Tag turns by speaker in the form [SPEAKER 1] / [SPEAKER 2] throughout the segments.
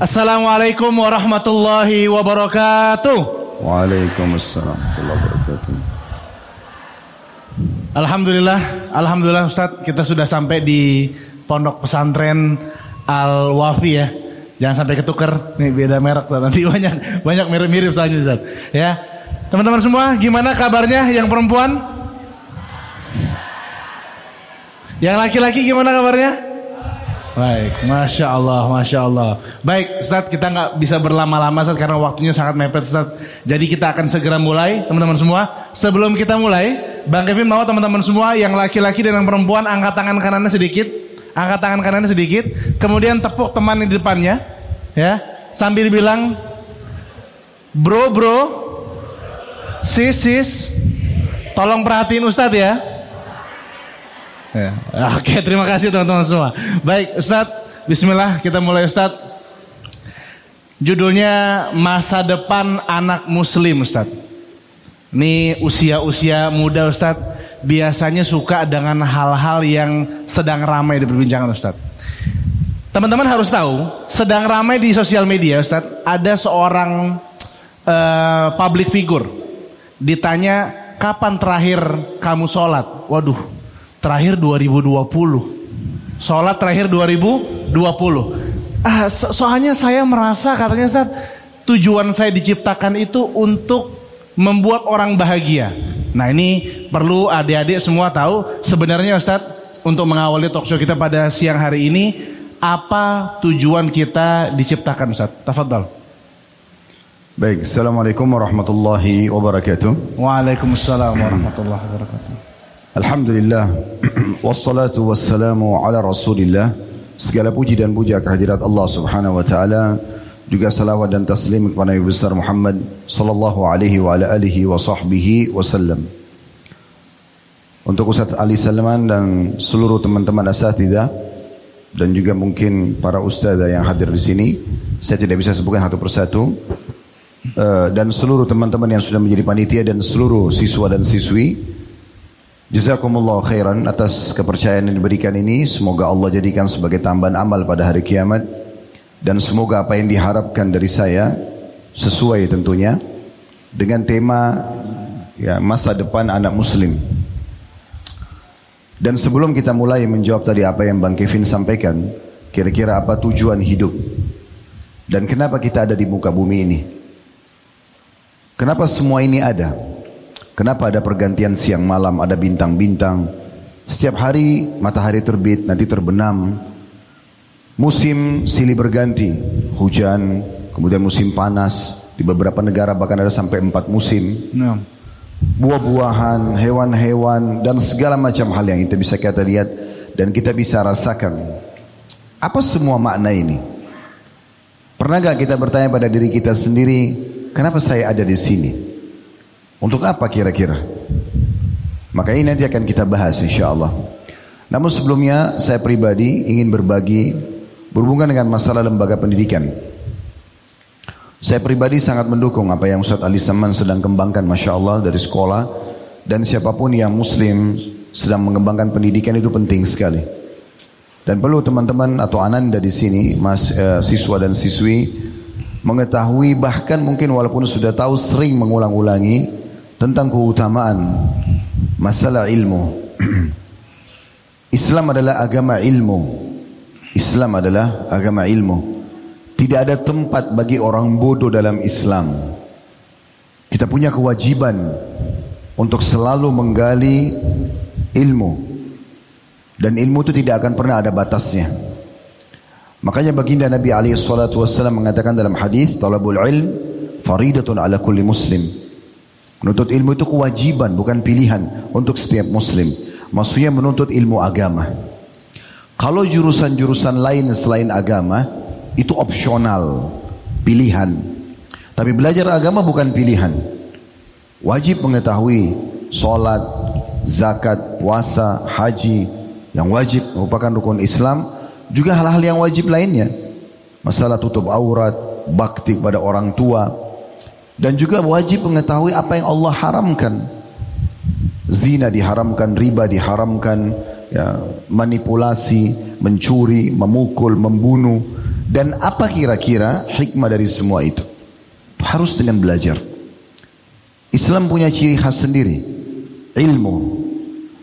[SPEAKER 1] Assalamualaikum warahmatullahi wabarakatuh.
[SPEAKER 2] Waalaikumsalam warahmatullahi wabarakatuh.
[SPEAKER 1] Alhamdulillah, alhamdulillah Ustadz kita sudah sampai di pondok pesantren Al Wafi ya. Jangan sampai ketuker, nih beda merek tuh. nanti banyak banyak mirip-mirip soalnya Ustadz. Ya, teman-teman semua, gimana kabarnya yang perempuan? Yang laki-laki gimana kabarnya? Baik, masya Allah, masya Allah. Baik, Ustadz kita nggak bisa berlama-lama Ustadz karena waktunya sangat mepet Ustadz. Jadi kita akan segera mulai, teman-teman semua. Sebelum kita mulai, Bang Kevin mau teman-teman semua yang laki-laki dan yang perempuan angkat tangan kanannya sedikit, angkat tangan kanannya sedikit, kemudian tepuk teman di depannya, ya, sambil bilang, bro bro, sis sis, tolong perhatiin Ustadz ya. Ya. Oke, terima kasih teman-teman semua. Baik, Ustadz, Bismillah, kita mulai Ustadz. Judulnya Masa Depan Anak Muslim, Ustadz. Ini usia-usia muda, Ustadz. Biasanya suka dengan hal-hal yang sedang ramai di perbincangan, Ustadz. Teman-teman harus tahu, sedang ramai di sosial media, Ustadz. Ada seorang uh, public figure. Ditanya, kapan terakhir kamu sholat? Waduh, terakhir 2020. Sholat terakhir 2020. Ah, so soalnya saya merasa katanya Ustaz, tujuan saya diciptakan itu untuk membuat orang bahagia. Nah ini perlu adik-adik semua tahu sebenarnya Ustaz untuk mengawali talkshow kita pada siang hari ini apa tujuan kita diciptakan Ustaz? Tafadhal.
[SPEAKER 2] Baik, Assalamualaikum warahmatullahi wabarakatuh.
[SPEAKER 1] Waalaikumsalam warahmatullahi wabarakatuh.
[SPEAKER 2] Alhamdulillah. Wassalatu wassalamu ala rasulillah. Segala puji dan puja kehadirat Allah subhanahu wa ta'ala. Juga salawat dan taslim kepada Nabi besar Muhammad Sallallahu alaihi wa ala alihi wa sahbihi wasallam. Untuk Ustaz Ali Salman dan seluruh teman-teman asatidah Dan juga mungkin para ustazah yang hadir di sini Saya tidak bisa sebutkan satu persatu. Uh, Dan seluruh teman-teman yang sudah menjadi panitia Dan seluruh siswa dan siswi Jazakumullah khairan atas kepercayaan yang diberikan ini. Semoga Allah jadikan sebagai tambahan amal pada hari kiamat. Dan semoga apa yang diharapkan dari saya sesuai tentunya dengan tema ya, masa depan anak muslim. Dan sebelum kita mulai menjawab tadi apa yang Bang Kevin sampaikan, kira-kira apa tujuan hidup? Dan kenapa kita ada di muka bumi ini? Kenapa semua ini ada? Kenapa ada pergantian siang malam, ada bintang-bintang. Setiap hari matahari terbit, nanti terbenam. Musim silih berganti, hujan, kemudian musim panas. Di beberapa negara bahkan ada sampai empat musim. No. Buah-buahan, hewan-hewan, dan segala macam hal yang kita bisa kita lihat dan kita bisa rasakan. Apa semua makna ini? Pernah gak kita bertanya pada diri kita sendiri, kenapa saya ada di sini? Untuk apa kira-kira? Maka ini nanti akan kita bahas insya Allah. Namun sebelumnya saya pribadi ingin berbagi berhubungan dengan masalah lembaga pendidikan. Saya pribadi sangat mendukung apa yang Ustaz Ali Saman sedang kembangkan Masya Allah dari sekolah. Dan siapa pun yang muslim sedang mengembangkan pendidikan itu penting sekali. Dan perlu teman-teman atau ananda di sini, mas, eh, siswa dan siswi mengetahui bahkan mungkin walaupun sudah tahu sering mengulang-ulangi tentang keutamaan masalah ilmu. Islam adalah agama ilmu. Islam adalah agama ilmu. Tidak ada tempat bagi orang bodoh dalam Islam. Kita punya kewajiban untuk selalu menggali ilmu. Dan ilmu itu tidak akan pernah ada batasnya. Makanya baginda Nabi alaihi salatu wasallam mengatakan dalam hadis talabul ilm faridatun ala kulli muslim. Menuntut ilmu itu kewajiban bukan pilihan untuk setiap muslim. Maksudnya menuntut ilmu agama. Kalau jurusan-jurusan lain selain agama itu opsional, pilihan. Tapi belajar agama bukan pilihan. Wajib mengetahui solat, zakat, puasa, haji yang wajib merupakan rukun Islam, juga hal-hal yang wajib lainnya. Masalah tutup aurat, bakti kepada orang tua, dan juga wajib mengetahui apa yang Allah haramkan. Zina diharamkan, riba diharamkan, ya, manipulasi, mencuri, memukul, membunuh, Dan apa kira-kira hikmah dari semua itu? Harus dengan belajar. Islam punya ciri khas sendiri. Ilmu.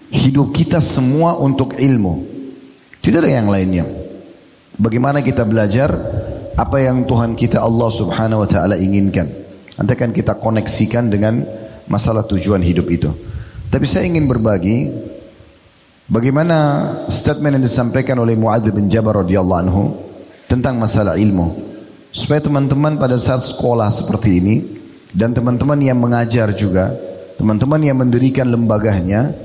[SPEAKER 2] Hidup kita semua untuk ilmu. Tidak ada yang lainnya. Bagaimana kita belajar apa yang Tuhan kita Allah subhanahu wa ta'ala inginkan. Nanti akan kita koneksikan dengan masalah tujuan hidup itu. Tapi saya ingin berbagi bagaimana statement yang disampaikan oleh Muadz bin Jabal radhiyallahu anhu tentang masalah ilmu. Supaya teman-teman pada saat sekolah seperti ini dan teman-teman yang mengajar juga, teman-teman yang mendirikan lembaganya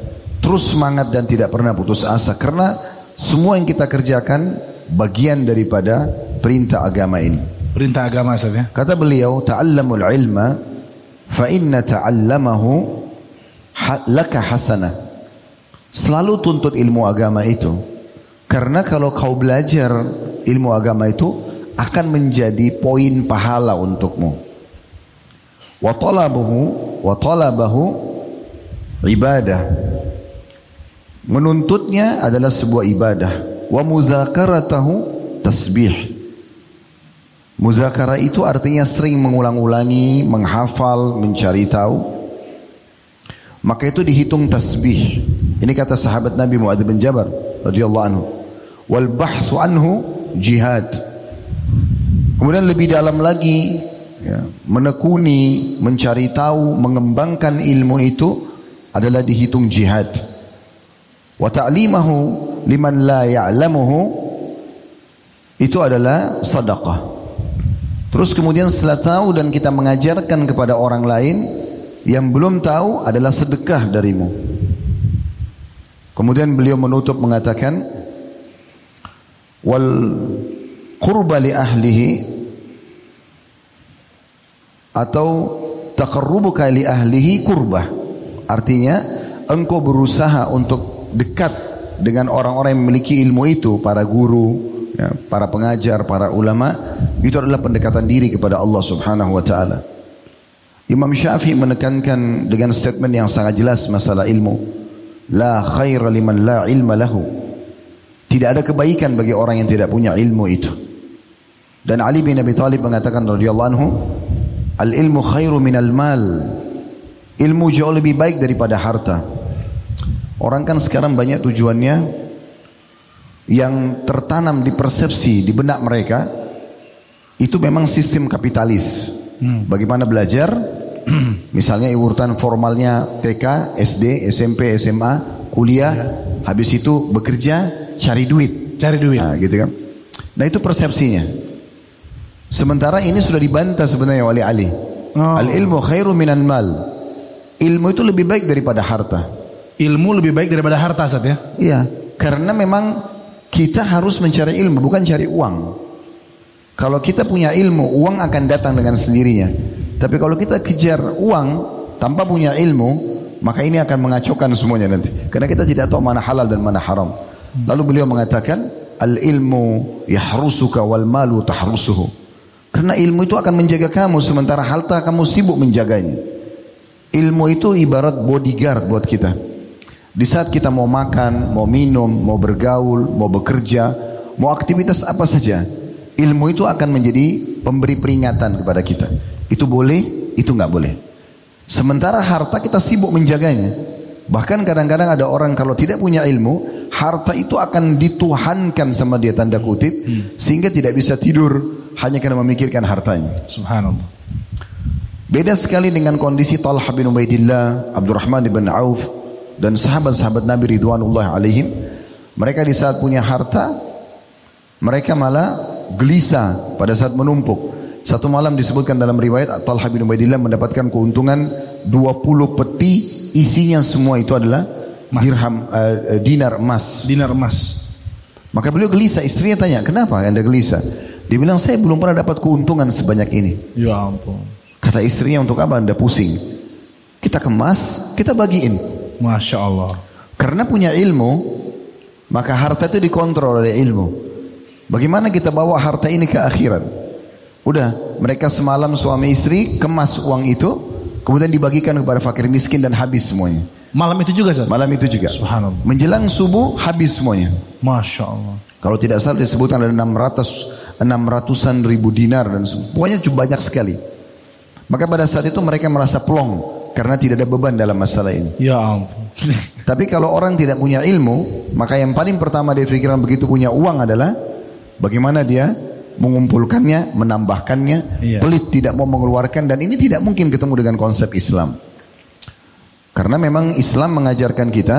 [SPEAKER 2] terus semangat dan tidak pernah putus asa karena semua yang kita kerjakan bagian daripada perintah agama ini.
[SPEAKER 1] Perintah agama saja.
[SPEAKER 2] Kata beliau, ta'allamul ilma fa inna ta'allamahu laka hasanah. Selalu tuntut ilmu agama itu. Karena kalau kau belajar ilmu agama itu akan menjadi poin pahala untukmu. Wa talabuhu wa talabahu ibadah. Menuntutnya adalah sebuah ibadah. Wa muzakaratahu tasbih. Muzakara itu artinya sering mengulang-ulangi, menghafal, mencari tahu. Maka itu dihitung tasbih. Ini kata sahabat Nabi Muadz bin Jabal radhiyallahu anhu. Wal bahthu anhu jihad. Kemudian lebih dalam lagi ya, menekuni, mencari tahu, mengembangkan ilmu itu adalah dihitung jihad. Wa ta'limahu liman la ya'lamuhu itu adalah sedekah. Terus kemudian setelah tahu dan kita mengajarkan kepada orang lain yang belum tahu adalah sedekah darimu. Kemudian beliau menutup mengatakan wal qurba li ahlihi atau taqarrubuka li ahlihi kurbah. Artinya engkau berusaha untuk dekat dengan orang-orang yang memiliki ilmu itu, para guru, ya, para pengajar, para ulama, itu adalah pendekatan diri kepada Allah Subhanahu wa taala. Imam Syafi'i menekankan dengan statement yang sangat jelas masalah ilmu. La khaira liman la ilma lahu. Tidak ada kebaikan bagi orang yang tidak punya ilmu itu. Dan Ali bin Abi Thalib mengatakan radhiyallahu anhu, al ilmu khairu minal mal. Ilmu jauh lebih baik daripada harta. Orang kan sekarang banyak tujuannya yang tertanam di persepsi di benak mereka itu memang sistem kapitalis. Hmm. Bagaimana belajar? Misalnya urutan formalnya TK, SD, SMP, SMA, kuliah, ya. habis itu bekerja, cari duit.
[SPEAKER 1] Cari duit.
[SPEAKER 2] Nah, gitu kan. Nah, itu persepsinya. Sementara ini sudah dibantah sebenarnya oleh Ali. Oh. Al ilmu khairu minal mal. Ilmu itu lebih baik daripada harta.
[SPEAKER 1] Ilmu lebih baik daripada harta, saat ya?
[SPEAKER 2] Iya, karena memang kita harus mencari ilmu, bukan cari uang. Kalau kita punya ilmu, uang akan datang dengan sendirinya. Tapi kalau kita kejar uang tanpa punya ilmu, maka ini akan mengacaukan semuanya nanti. Karena kita tidak tahu mana halal dan mana haram. Lalu beliau mengatakan, al ilmu yahrusuka wal malu tahrusuhu. Karena ilmu itu akan menjaga kamu sementara harta kamu sibuk menjaganya. Ilmu itu ibarat bodyguard buat kita. Di saat kita mau makan, mau minum, mau bergaul, mau bekerja, mau aktivitas apa saja, ilmu itu akan menjadi pemberi peringatan kepada kita. Itu boleh, itu nggak boleh. Sementara harta kita sibuk menjaganya. Bahkan kadang-kadang ada orang kalau tidak punya ilmu, harta itu akan dituhankan sama dia tanda kutip, hmm. sehingga tidak bisa tidur hanya karena memikirkan hartanya.
[SPEAKER 1] Subhanallah.
[SPEAKER 2] Beda sekali dengan kondisi Talha bin Ubaidillah, Abdurrahman bin Auf, dan sahabat-sahabat Nabi Ridwanullah alaihim mereka di saat punya harta mereka malah gelisah pada saat menumpuk. Satu malam disebutkan dalam riwayat Talha bin Ubaidillah mendapatkan keuntungan 20 peti isinya semua itu adalah Mas. dirham uh, dinar emas.
[SPEAKER 1] Dinar emas.
[SPEAKER 2] Maka beliau gelisah. Istrinya tanya kenapa anda gelisah? Dia bilang saya belum pernah dapat keuntungan sebanyak ini.
[SPEAKER 1] Ya ampun.
[SPEAKER 2] Kata istrinya untuk apa anda pusing? Kita kemas kita bagiin
[SPEAKER 1] Masya Allah.
[SPEAKER 2] Karena punya ilmu, maka harta itu dikontrol oleh ilmu. Bagaimana kita bawa harta ini ke akhirat? Udah, mereka semalam suami istri kemas uang itu, kemudian dibagikan kepada fakir miskin dan habis semuanya.
[SPEAKER 1] Malam itu juga, Zat?
[SPEAKER 2] Malam itu juga.
[SPEAKER 1] Subhanallah.
[SPEAKER 2] Menjelang subuh habis semuanya.
[SPEAKER 1] Masya Allah.
[SPEAKER 2] Kalau tidak salah disebutkan ada 600 600-an ribu dinar dan se- pokoknya cukup banyak sekali. Maka pada saat itu mereka merasa plong karena tidak ada beban dalam masalah ini.
[SPEAKER 1] Ya ampun.
[SPEAKER 2] Tapi kalau orang tidak punya ilmu, maka yang paling pertama dia pikiran begitu punya uang adalah bagaimana dia mengumpulkannya, menambahkannya,
[SPEAKER 1] Iya.
[SPEAKER 2] pelit tidak mau mengeluarkan dan ini tidak mungkin ketemu dengan konsep Islam. Karena memang Islam mengajarkan kita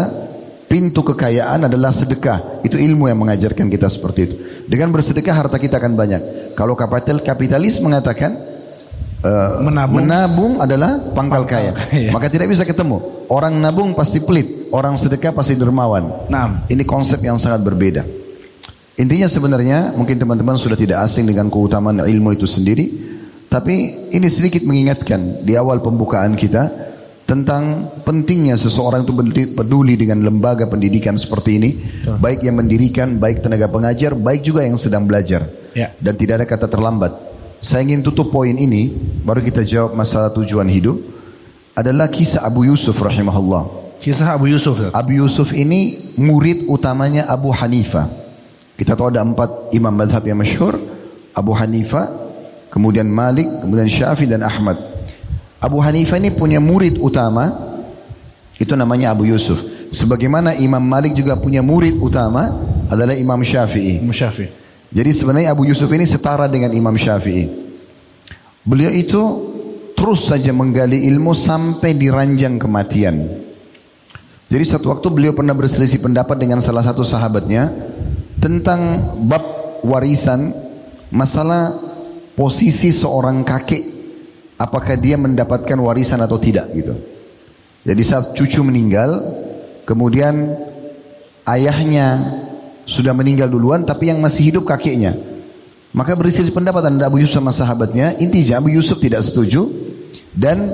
[SPEAKER 2] pintu kekayaan adalah sedekah. Itu ilmu yang mengajarkan kita seperti itu. Dengan bersedekah harta kita akan banyak. Kalau kapital kapitalis mengatakan eh,
[SPEAKER 1] Menabung.
[SPEAKER 2] menabung adalah pangkal kaya.
[SPEAKER 1] kaya.
[SPEAKER 2] Maka tidak bisa ketemu. Orang nabung pasti pelit, orang sedekah pasti dermawan.
[SPEAKER 1] Nah,
[SPEAKER 2] Ini konsep yang sangat berbeda. Intinya sebenarnya mungkin teman-teman sudah tidak asing dengan keutamaan ilmu itu sendiri. Tapi ini sedikit mengingatkan di awal pembukaan kita tentang pentingnya seseorang itu peduli dengan lembaga pendidikan seperti ini. Baik yang mendirikan, baik tenaga pengajar, baik juga yang sedang belajar.
[SPEAKER 1] Ya.
[SPEAKER 2] Dan tidak ada kata terlambat. Saya ingin tutup poin ini, baru kita jawab masalah tujuan hidup. Adalah kisah Abu Yusuf rahimahullah.
[SPEAKER 1] kisah Abu Yusuf. Ustaz.
[SPEAKER 2] Abu Yusuf ini murid utamanya Abu Hanifah. Kita tahu ada empat imam madhab yang masyhur. Abu Hanifah, kemudian Malik, kemudian Syafi'i dan Ahmad. Abu Hanifah ini punya murid utama, itu namanya Abu Yusuf. Sebagaimana Imam Malik juga punya murid utama adalah Imam Syafi'i.
[SPEAKER 1] Imam Syafi'i.
[SPEAKER 2] Jadi sebenarnya Abu Yusuf ini setara dengan Imam Syafi'i. Beliau itu terus saja menggali ilmu sampai di ranjang kematian. Jadi satu waktu beliau pernah berselisih pendapat dengan salah satu sahabatnya tentang bab warisan masalah posisi seorang kakek apakah dia mendapatkan warisan atau tidak gitu. Jadi saat cucu meninggal kemudian ayahnya sudah meninggal duluan tapi yang masih hidup kakeknya. Maka berselisih pendapat antara Abu Yusuf sama sahabatnya. Intinya Abu Yusuf tidak setuju dan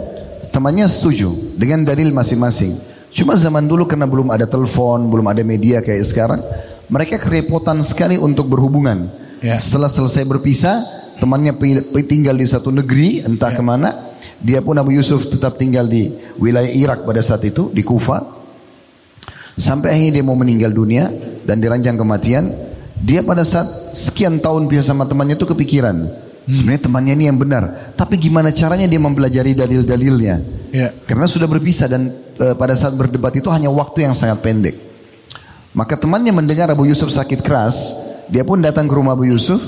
[SPEAKER 2] temannya setuju dengan dalil masing-masing. Cuma zaman dulu karena belum ada telepon, belum ada media kayak sekarang, mereka kerepotan sekali untuk berhubungan.
[SPEAKER 1] Ya.
[SPEAKER 2] Setelah selesai berpisah, temannya tinggal di satu negeri, entah ke mana. Dia pun Abu Yusuf tetap tinggal di wilayah Irak pada saat itu, di Kufa. Sampai akhirnya dia mau meninggal dunia dan diranjang kematian. Dia pada saat sekian tahun pisah sama temannya itu kepikiran. Sebenarnya temannya ini yang benar. Tapi gimana caranya dia mempelajari dalil-dalilnya?
[SPEAKER 1] Ya.
[SPEAKER 2] Karena sudah berpisah dan eh, pada saat berdebat itu hanya waktu yang sangat pendek. Maka temannya mendengar Abu Yusuf sakit keras, dia pun datang ke rumah Abu Yusuf.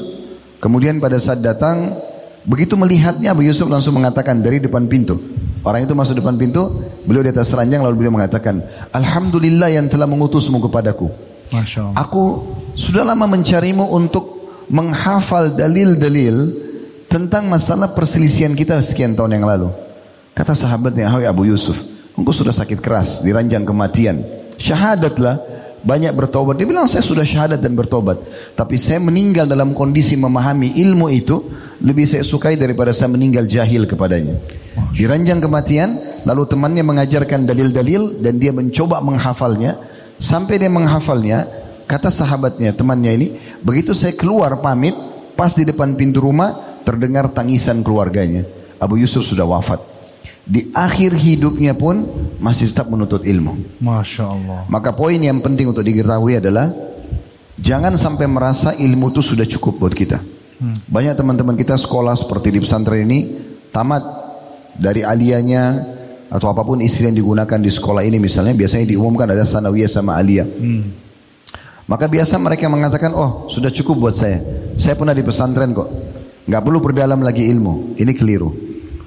[SPEAKER 2] Kemudian pada saat datang, begitu melihatnya Abu Yusuf langsung mengatakan dari depan pintu. Orang itu masuk depan pintu, beliau di atas ranjang lalu beliau mengatakan, Alhamdulillah yang telah mengutusmu kepadaku. Aku sudah lama mencarimu untuk menghafal dalil-dalil tentang masalah perselisihan kita sekian tahun yang lalu. Kata sahabatnya, Hai Abu Yusuf, engkau sudah sakit keras, diranjang kematian. Syahadatlah, banyak bertobat. Dia bilang, saya sudah syahadat dan bertobat. Tapi saya meninggal dalam kondisi memahami ilmu itu, lebih saya sukai daripada saya meninggal jahil kepadanya. Diranjang kematian, lalu temannya mengajarkan dalil-dalil dan dia mencoba menghafalnya. Sampai dia menghafalnya, kata sahabatnya, temannya ini, begitu saya keluar pamit, pas di depan pintu rumah, terdengar tangisan keluarganya. Abu Yusuf sudah wafat. Di akhir hidupnya pun masih tetap menuntut ilmu.
[SPEAKER 1] Masya Allah.
[SPEAKER 2] Maka poin yang penting untuk diketahui adalah jangan sampai merasa ilmu itu sudah cukup buat kita. Banyak teman-teman kita sekolah seperti di pesantren ini tamat dari alianya atau apa pun istilah yang digunakan di sekolah ini misalnya biasanya diumumkan ada sanawiyah sama aliyah. Maka biasa mereka mengatakan, oh sudah cukup buat saya. Saya pernah di pesantren kok. Nggak perlu berdalam lagi ilmu. Ini keliru.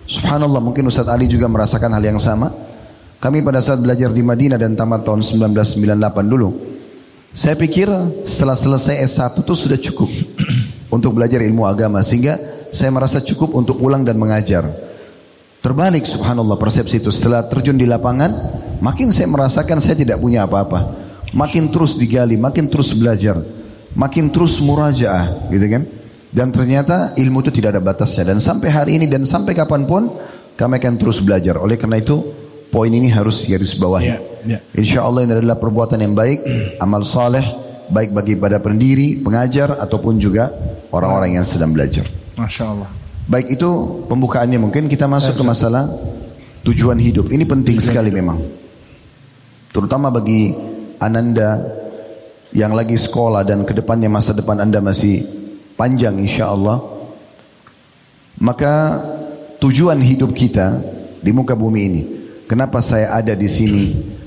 [SPEAKER 2] Subhanallah mungkin Ustadz Ali juga merasakan hal yang sama. Kami pada saat belajar di Madinah dan tamat tahun 1998 dulu. Saya pikir setelah selesai S1 itu sudah cukup untuk belajar ilmu agama. Sehingga saya merasa cukup untuk pulang dan mengajar. Terbalik subhanallah persepsi itu. Setelah terjun di lapangan, makin saya merasakan saya tidak punya apa-apa. Makin terus digali, makin terus belajar. Makin terus murajaah gitu kan. Dan ternyata ilmu itu tidak ada batasnya. Dan sampai hari ini dan sampai kapan pun kami akan terus belajar. Oleh karena itu poin ini harus garis bawahi.
[SPEAKER 1] Ya, ya.
[SPEAKER 2] Insya Allah ini adalah perbuatan yang baik, amal soleh, baik bagi pada pendiri, pengajar, ataupun juga orang-orang yang sedang belajar.
[SPEAKER 1] Masya Allah.
[SPEAKER 2] Baik itu pembukaannya mungkin kita masuk ke masalah tujuan hidup. Ini penting sekali memang. Terutama bagi Ananda yang lagi sekolah dan ke depannya masa depan Anda masih panjang insya Allah. Maka tujuan hidup kita di muka bumi ini. Kenapa saya ada di sini?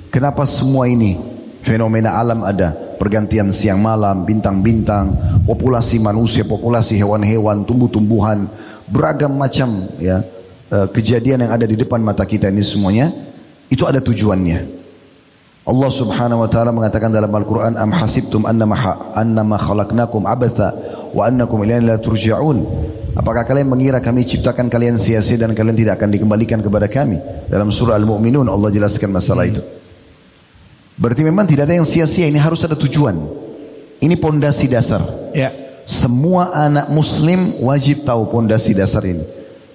[SPEAKER 2] Kenapa semua ini fenomena alam ada? Pergantian siang malam, bintang-bintang, populasi manusia, populasi hewan-hewan, tumbuh-tumbuhan, beragam macam ya eh, kejadian yang ada di depan mata kita ini semuanya itu ada tujuannya. Allah Subhanahu wa taala mengatakan dalam Al-Qur'an am hasibtum annama annama khalaqnakum abatha wa annakum ilayna la turja'un Apakah kalian mengira kami ciptakan kalian sia-sia dan kalian tidak akan dikembalikan kepada kami? Dalam surah Al-Mu'minun Allah jelaskan masalah itu. Berarti memang tidak ada yang sia-sia, ini harus ada tujuan. Ini pondasi dasar.
[SPEAKER 1] Ya.
[SPEAKER 2] Semua anak muslim wajib tahu pondasi dasar ini.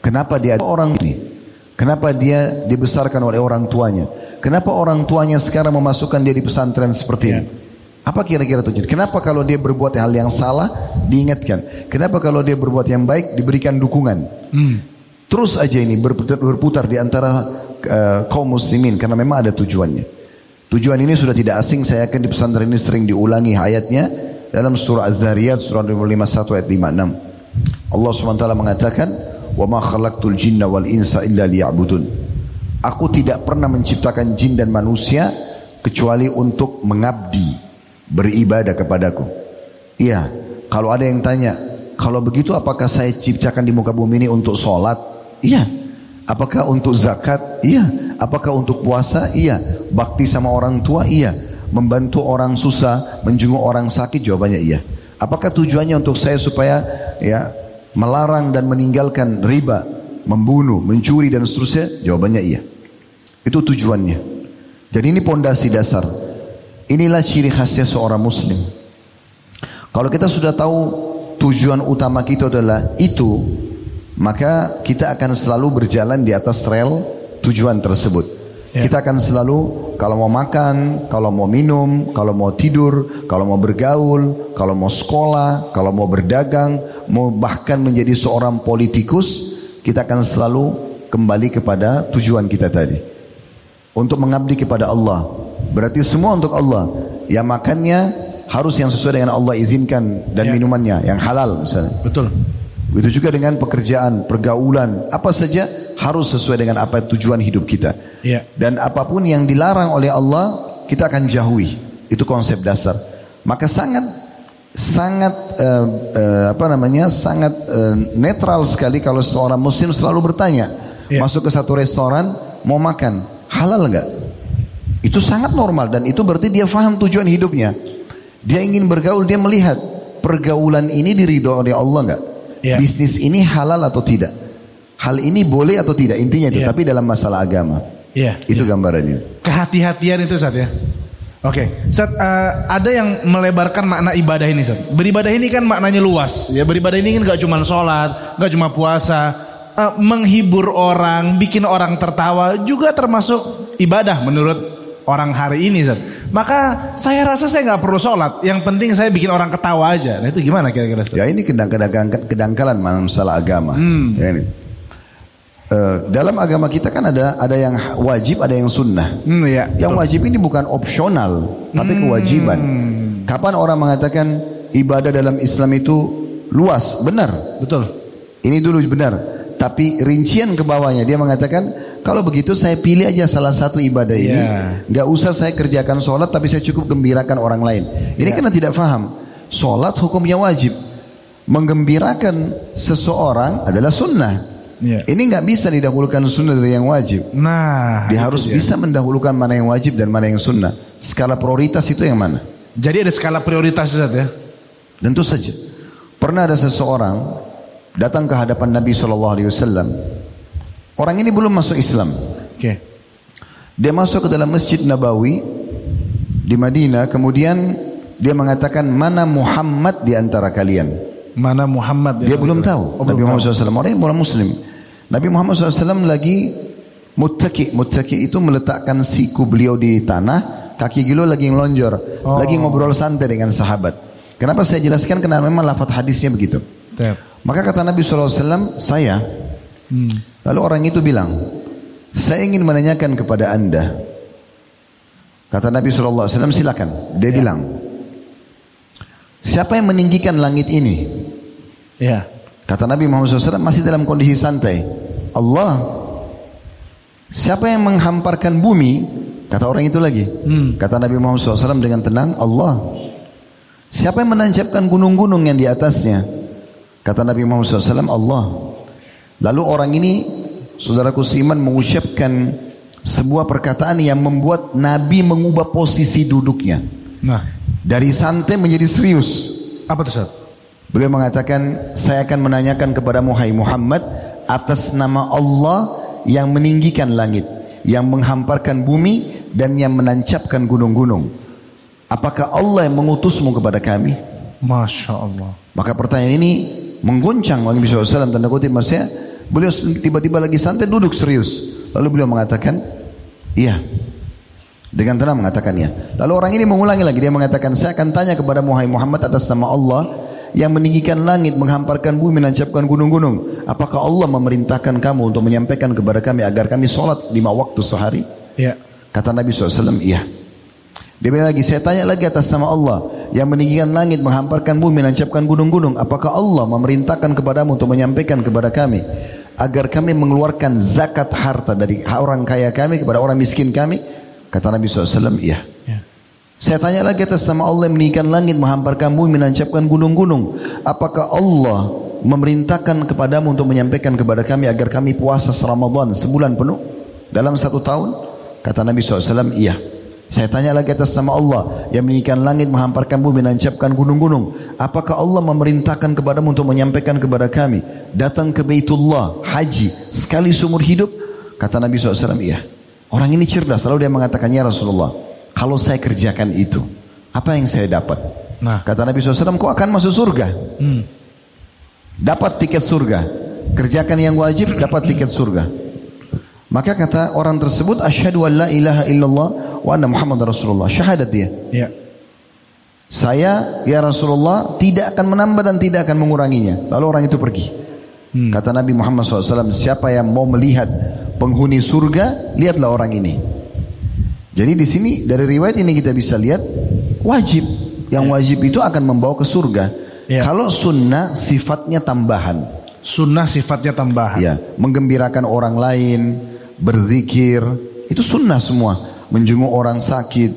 [SPEAKER 2] Kenapa dia orang ini? Kenapa dia dibesarkan oleh orang tuanya? Kenapa orang tuanya sekarang memasukkan dia di pesantren seperti ini? Apa kira-kira tujuan? Kenapa kalau dia berbuat hal yang salah diingatkan? Kenapa kalau dia berbuat yang baik diberikan dukungan? Hmm. Terus aja ini berputar, berputar di antara uh, kaum muslimin karena memang ada tujuannya. Tujuan ini sudah tidak asing saya akan di pesantren ini sering diulangi ayatnya dalam surah Az-Zariyat surah 51 ayat 56. Allah SWT mengatakan, "Wa ma khalaqtul jinna wal insa illa liya'budun." Aku tidak pernah menciptakan jin dan manusia kecuali untuk mengabdi beribadah kepadaku. Iya, kalau ada yang tanya, kalau begitu apakah saya ciptakan di muka bumi ini untuk sholat? Iya. Apakah untuk zakat? Iya. Apakah untuk puasa? Iya. Bakti sama orang tua? Iya. Membantu orang susah, menjenguk orang sakit? Jawabannya iya. Apakah tujuannya untuk saya supaya ya melarang dan meninggalkan riba, membunuh, mencuri dan seterusnya? Jawabannya iya. Itu tujuannya. Jadi ini pondasi dasar. Inilah ciri khasnya seorang muslim. Kalau kita sudah tahu tujuan utama kita adalah itu, maka kita akan selalu berjalan di atas rel tujuan tersebut. Yeah. Kita akan selalu kalau mau makan, kalau mau minum, kalau mau tidur, kalau mau bergaul, kalau mau sekolah, kalau mau berdagang, mau bahkan menjadi seorang politikus, kita akan selalu kembali kepada tujuan kita tadi. Untuk mengabdi kepada Allah, Berarti semua untuk Allah. Yang makannya harus yang sesuai dengan Allah izinkan dan ya. minumannya yang halal misalnya.
[SPEAKER 1] Betul.
[SPEAKER 2] Begitu juga dengan pekerjaan, pergaulan, apa saja harus sesuai dengan apa tujuan hidup kita. Ya. Dan apa pun yang dilarang oleh Allah, kita akan jauhi. Itu konsep dasar. Maka sangat sangat uh, uh, apa namanya? sangat uh, netral sekali kalau seorang muslim selalu bertanya, ya. masuk ke satu restoran mau makan, halal nggak? Itu sangat normal dan itu berarti dia faham tujuan hidupnya. Dia ingin bergaul, dia melihat pergaulan ini diridho oleh Allah enggak? Yeah. Bisnis ini halal atau tidak? Hal ini boleh atau tidak? Intinya itu, yeah. tapi dalam masalah agama.
[SPEAKER 1] Yeah.
[SPEAKER 2] Itu yeah. gambarannya.
[SPEAKER 1] Kehati-hatian itu saat ya. Oke, okay. Ustaz, uh, ada yang melebarkan makna ibadah ini, Ustaz. Beribadah ini kan maknanya luas, ya. Beribadah ini kan gak cuma sholat, gak cuma puasa, uh, menghibur orang, bikin orang tertawa juga termasuk ibadah menurut orang hari ini Zat. Maka saya rasa saya nggak perlu sholat. Yang penting saya bikin orang ketawa aja. Nah itu gimana kira-kira?
[SPEAKER 2] Ya ini kedang-kedang kedangkalan masalah agama. Hmm. Ya ini. Uh, dalam agama kita kan ada ada yang wajib, ada yang sunnah. Hmm, ya, yang wajib ini bukan opsional, tapi hmm. kewajiban. Kapan orang mengatakan ibadah dalam Islam itu luas? Benar.
[SPEAKER 1] Betul.
[SPEAKER 2] Ini dulu benar. Tapi rincian ke bawahnya dia mengatakan kalau begitu saya pilih aja salah satu ibadah ini. Yeah. Gak usah saya kerjakan sholat tapi saya cukup gembirakan orang lain. Ini yeah. karena tidak faham. Sholat hukumnya wajib. Menggembirakan seseorang adalah sunnah. Yeah. Ini nggak bisa didahulukan sunnah dari yang wajib.
[SPEAKER 1] Nah,
[SPEAKER 2] dia harus dia. bisa mendahulukan mana yang wajib dan mana yang sunnah. Skala prioritas itu yang mana?
[SPEAKER 1] Jadi ada skala prioritas ya?
[SPEAKER 2] Tentu saja. Pernah ada seseorang datang ke hadapan Nabi Shallallahu Alaihi Wasallam Orang ini belum masuk Islam.
[SPEAKER 1] Okay.
[SPEAKER 2] Dia masuk ke dalam Masjid Nabawi di Madinah, kemudian dia mengatakan mana Muhammad di antara kalian?
[SPEAKER 1] Mana Muhammad?
[SPEAKER 2] Dia belum tahu. Oh, Nabi Muhammad SAW orang bukan Muslim. Nabi Muhammad SAW lagi muttaki. Muttaki itu meletakkan siku beliau di tanah, kaki beliau lagi ngelonjor, oh. lagi ngobrol santai dengan sahabat. Kenapa saya jelaskan? Karena memang lafaz hadisnya begitu. Tep. Maka kata Nabi SAW, saya hmm Lalu orang itu bilang, saya ingin menanyakan kepada anda. Kata Nabi SAW, silakan. Dia ya. bilang, siapa yang meninggikan langit ini?
[SPEAKER 1] Ya.
[SPEAKER 2] Kata Nabi Muhammad SAW masih dalam kondisi santai. Allah, siapa yang menghamparkan bumi? Kata orang itu lagi.
[SPEAKER 1] Hmm.
[SPEAKER 2] Kata Nabi Muhammad SAW dengan tenang, Allah. Siapa yang menancapkan gunung-gunung yang di atasnya? Kata Nabi Muhammad SAW, Allah. Lalu orang ini, saudaraku seiman mengucapkan sebuah perkataan yang membuat Nabi mengubah posisi duduknya.
[SPEAKER 1] Nah,
[SPEAKER 2] Dari santai menjadi serius.
[SPEAKER 1] apa Ustaz?
[SPEAKER 2] Beliau mengatakan, saya akan menanyakan kepada Muhammad atas nama Allah yang meninggikan langit, yang menghamparkan bumi dan yang menancapkan gunung-gunung. Apakah Allah yang mengutusmu kepada kami?
[SPEAKER 1] Masya Allah.
[SPEAKER 2] Maka pertanyaan ini mengguncang Nabi SAW tanda kutip maksudnya beliau tiba-tiba lagi santai duduk serius. Lalu beliau mengatakan, iya. Dengan tenang mengatakannya. Lalu orang ini mengulangi lagi dia mengatakan, saya akan tanya kepada Muhammad atas nama Allah yang meninggikan langit, menghamparkan bumi, menancapkan gunung-gunung. Apakah Allah memerintahkan kamu untuk menyampaikan kepada kami agar kami sholat lima waktu sehari?
[SPEAKER 1] Ya.
[SPEAKER 2] Kata Nabi SAW, iya. Dia bilang lagi, saya tanya lagi atas nama Allah yang meninggikan langit, menghamparkan bumi, menancapkan gunung-gunung. Apakah Allah memerintahkan kepadamu untuk menyampaikan kepada kami agar kami mengeluarkan zakat harta dari orang kaya kami kepada orang miskin kami? Kata Nabi SAW, iya.
[SPEAKER 1] Ya.
[SPEAKER 2] Saya tanya lagi atas nama Allah yang meninggikan langit, menghamparkan bumi, menancapkan gunung-gunung. Apakah Allah memerintahkan kepadamu untuk menyampaikan kepada kami agar kami puasa Ramadan sebulan penuh dalam satu tahun? Kata Nabi SAW, iya. Saya tanya lagi atas nama Allah yang meninggikan langit, menghamparkan bumi, menancapkan gunung-gunung. Apakah Allah memerintahkan kepadamu untuk menyampaikan kepada kami datang ke Baitullah haji sekali seumur hidup? Kata Nabi SAW, iya. Orang ini cerdas, lalu dia mengatakan, ya Rasulullah, kalau saya kerjakan itu, apa yang saya dapat?
[SPEAKER 1] Nah.
[SPEAKER 2] Kata Nabi SAW, kau akan masuk surga.
[SPEAKER 1] Hmm.
[SPEAKER 2] Dapat tiket surga. Kerjakan yang wajib, dapat tiket surga. Maka kata orang tersebut, asyhadu an la ilaha illallah wa anna Muhammad Rasulullah. Syahadat dia.
[SPEAKER 1] Ya.
[SPEAKER 2] Saya, ya Rasulullah, tidak akan menambah dan tidak akan menguranginya. Lalu orang itu pergi. Kata Nabi Muhammad SAW, siapa yang mau melihat penghuni surga, lihatlah orang ini. Jadi di sini dari riwayat ini kita bisa lihat wajib. Yang wajib itu akan membawa ke surga.
[SPEAKER 1] Ya.
[SPEAKER 2] Kalau sunnah sifatnya tambahan.
[SPEAKER 1] Sunnah sifatnya tambahan.
[SPEAKER 2] Ya, menggembirakan orang lain, berzikir, itu sunnah semua. Menjenguk orang sakit.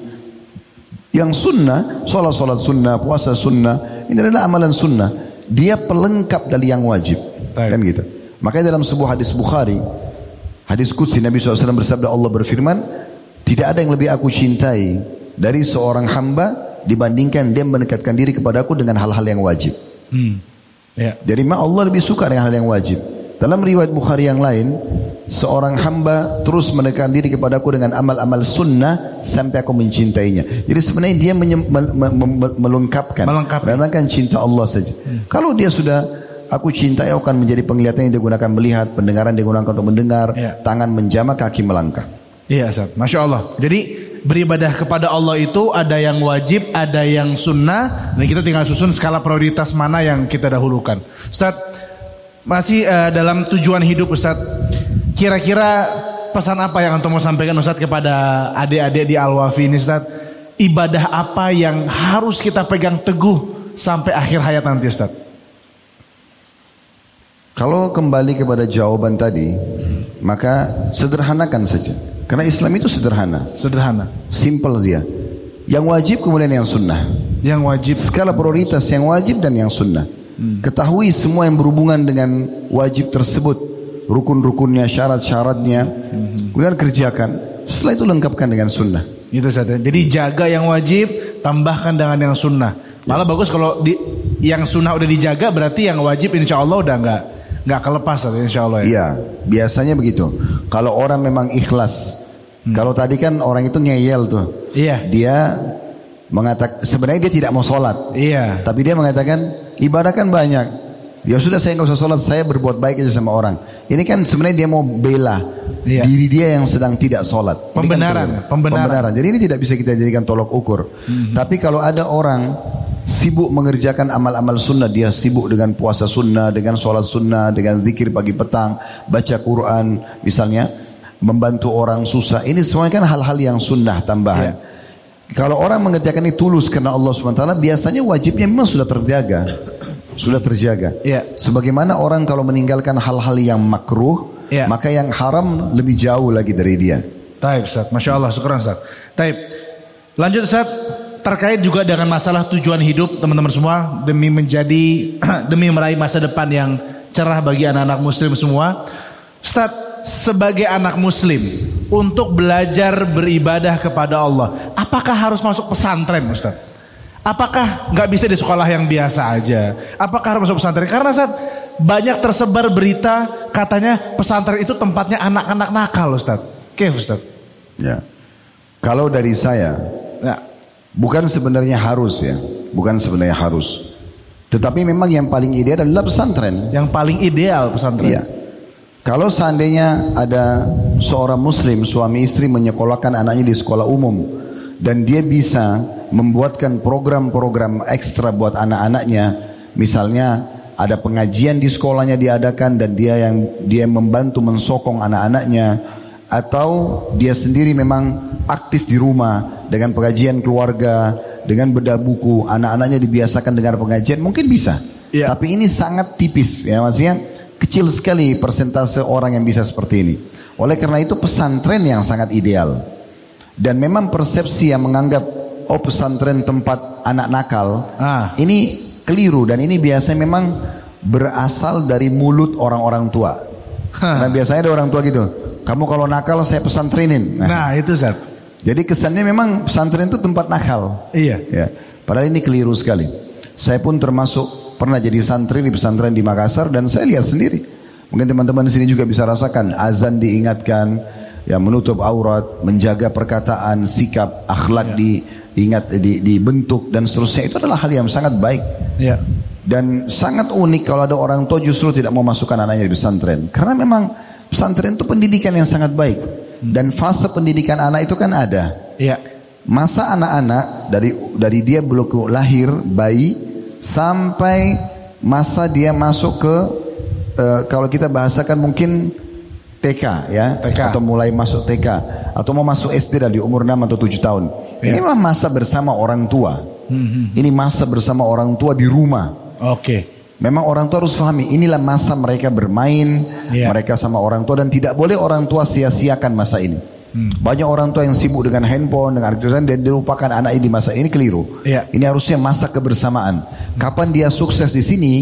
[SPEAKER 2] Yang sunnah, sholat-sholat sunnah, puasa sunnah, ini adalah amalan sunnah. Dia pelengkap dari yang wajib.
[SPEAKER 1] Baik.
[SPEAKER 2] Kan gitu. Makanya dalam sebuah hadis Bukhari, hadis Qudsi Nabi SAW bersabda Allah berfirman, tidak ada yang lebih aku cintai dari seorang hamba dibandingkan dia mendekatkan diri kepadaku dengan hal-hal yang wajib.
[SPEAKER 1] Hmm. Ya.
[SPEAKER 2] Jadi memang Allah lebih suka dengan hal yang wajib. Dalam riwayat Bukhari yang lain, seorang hamba terus mendekatkan diri kepadaku dengan amal-amal sunnah sampai aku mencintainya. Jadi sebenarnya dia menye- me- me- me- melengkapkan,
[SPEAKER 1] Melengkapi.
[SPEAKER 2] mendatangkan cinta Allah saja. Kalau dia sudah aku cintai akan menjadi penglihatan yang digunakan melihat, pendengaran digunakan untuk mendengar,
[SPEAKER 1] Ya.
[SPEAKER 2] tangan menjama, kaki melangkah.
[SPEAKER 1] Iya, Ustaz. Masya Allah. Jadi beribadah kepada Allah itu ada yang wajib, ada yang sunnah, dan kita tinggal susun skala prioritas mana yang kita dahulukan. Ustaz, masih eh, dalam tujuan hidup Ustaz. Kira-kira pesan apa yang antum mau sampaikan Ustaz kepada adik-adik di Al-Wafi ini Ustaz? Ibadah apa yang harus kita pegang teguh sampai akhir hayat nanti Ustaz?
[SPEAKER 2] Kalau kembali kepada jawaban tadi, maka sederhanakan saja. Karena Islam itu sederhana,
[SPEAKER 1] Sederhana.
[SPEAKER 2] simple dia. Yang wajib kemudian yang sunnah.
[SPEAKER 1] Yang wajib
[SPEAKER 2] Skala prioritas yang wajib dan yang sunnah. Ketahui semua yang berhubungan dengan wajib tersebut. Rukun-rukunnya, syarat-syaratnya. Kemudian kerjakan. Setelah itu lengkapkan dengan sunnah.
[SPEAKER 1] Itu saja. Jadi jaga yang wajib, tambahkan dengan yang sunnah. Malah bagus kalau di, yang sunnah udah dijaga, berarti yang wajib insya Allah udah nggak nggak kelepas tadi insya Allah ya.
[SPEAKER 2] Iya, biasanya begitu. Kalau orang memang ikhlas. Kalau tadi kan orang itu ngeyel tuh.
[SPEAKER 1] Iya.
[SPEAKER 2] Dia mengatakan sebenarnya dia tidak mau sholat.
[SPEAKER 1] Iya.
[SPEAKER 2] Tapi dia mengatakan ibadah kan banyak. Ya sudah saya nggak usah sholat, saya berbuat baik aja sama orang. Ini kan sebenarnya dia mau bela
[SPEAKER 1] Iya.
[SPEAKER 2] diri dia yang sedang tidak sholat. Kan
[SPEAKER 1] Pembenaran,
[SPEAKER 2] keliru.
[SPEAKER 1] pembenaran.
[SPEAKER 2] Jadi ini tidak bisa kita jadikan tolok ukur. Tapi kalau ada orang sibuk mengerjakan amal-amal sunnah, dia sibuk dengan puasa sunnah, dengan sholat sunnah, dengan zikir pagi petang, baca Quran, misalnya membantu orang susah. Ini semuanya kan hal-hal yang sunnah tambahan. Kalau orang mengerjakan ini tulus karena Allah SWT, biasanya wajibnya memang sudah terjaga. sudah terjaga.
[SPEAKER 1] Iya.
[SPEAKER 2] Sebagaimana orang kalau meninggalkan hal-hal yang makruh,
[SPEAKER 1] Iya.
[SPEAKER 2] maka yang haram lebih jauh lagi dari dia.
[SPEAKER 1] Taib Ustaz, Masya Allah, syukuran Ustaz. Taib, lanjut Ustaz, terkait juga dengan masalah tujuan hidup teman-teman semua demi menjadi demi meraih masa depan yang cerah bagi anak-anak muslim semua. Ustaz, sebagai anak muslim untuk belajar beribadah kepada Allah, apakah harus masuk pesantren Ustaz? Apakah nggak bisa di sekolah yang biasa aja? Apakah harus masuk pesantren? Karena saat banyak tersebar berita katanya pesantren itu tempatnya anak-anak nakal Ustaz. Oke Ustaz.
[SPEAKER 2] Ya. Kalau dari saya,
[SPEAKER 1] Ya.
[SPEAKER 2] Bukan sebenarnya harus ya, bukan sebenarnya harus. Tetapi memang yang paling ideal adalah pesantren.
[SPEAKER 1] Yang paling ideal pesantren.
[SPEAKER 2] Iya. Kalau seandainya ada seorang muslim suami istri menyekolahkan anaknya di sekolah umum dan dia bisa membuatkan program-program ekstra buat anak-anaknya, misalnya ada pengajian di sekolahnya diadakan dan dia yang dia membantu mensokong anak-anaknya atau dia sendiri memang aktif di rumah dengan pengajian keluarga, dengan bedah buku, anak-anaknya dibiasakan dengar pengajian, mungkin bisa.
[SPEAKER 1] Iya.
[SPEAKER 2] Tapi ini sangat tipis ya maksudnya kecil sekali persentase orang yang bisa seperti ini. Oleh karena itu pesantren yang sangat ideal. Dan memang persepsi yang menganggap oh pesantren tempat anak nakal
[SPEAKER 1] Ah.
[SPEAKER 2] ini keliru dan ini biasanya memang berasal dari mulut orang-orang tua.
[SPEAKER 1] Hah.
[SPEAKER 2] Nah biasanya ada orang tua gitu. Kamu kalau nakal saya pesantrenin. Nah,
[SPEAKER 1] Nah itu Ustaz.
[SPEAKER 2] jadi kesannya memang pesantren itu tempat nakal.
[SPEAKER 1] Iya.
[SPEAKER 2] Ya, padahal ini keliru sekali. Saya pun termasuk pernah jadi santri di pesantren di Makassar dan saya lihat sendiri. Mungkin teman-teman di sini juga bisa rasakan azan diingatkan, ya menutup aurat, menjaga perkataan, sikap, akhlak diingat, di, dibentuk dan seterusnya itu adalah hal yang sangat baik.
[SPEAKER 1] Iya.
[SPEAKER 2] Dan sangat unik kalau ada orang tua justru tidak mau masukkan anaknya di pesantren. Karena memang pesantren itu pendidikan yang sangat baik. Dan fase pendidikan anak itu kan ada.
[SPEAKER 1] Iya.
[SPEAKER 2] Masa anak-anak dari dari dia belum lahir bayi sampai masa dia masuk ke eh, kalau kita bahasakan mungkin TK ya
[SPEAKER 1] TK.
[SPEAKER 2] atau mulai masuk TK atau mau masuk SD dari umur 6 atau 7 tahun.
[SPEAKER 1] Ya.
[SPEAKER 2] Ini mah masa bersama orang tua. Ini masa bersama orang tua di rumah.
[SPEAKER 1] Oke.
[SPEAKER 2] Memang orang tua harus pahami inilah masa mereka bermain,
[SPEAKER 1] Iya.
[SPEAKER 2] mereka sama orang tua dan tidak boleh orang tua sia-siakan masa ini.
[SPEAKER 1] Hmm.
[SPEAKER 2] Banyak orang tua yang sibuk dengan handphone, dengan aktivitas dan dilupakan anak ini di masa ini keliru.
[SPEAKER 1] Iya.
[SPEAKER 2] Ini harusnya masa kebersamaan. Kapan dia sukses di sini,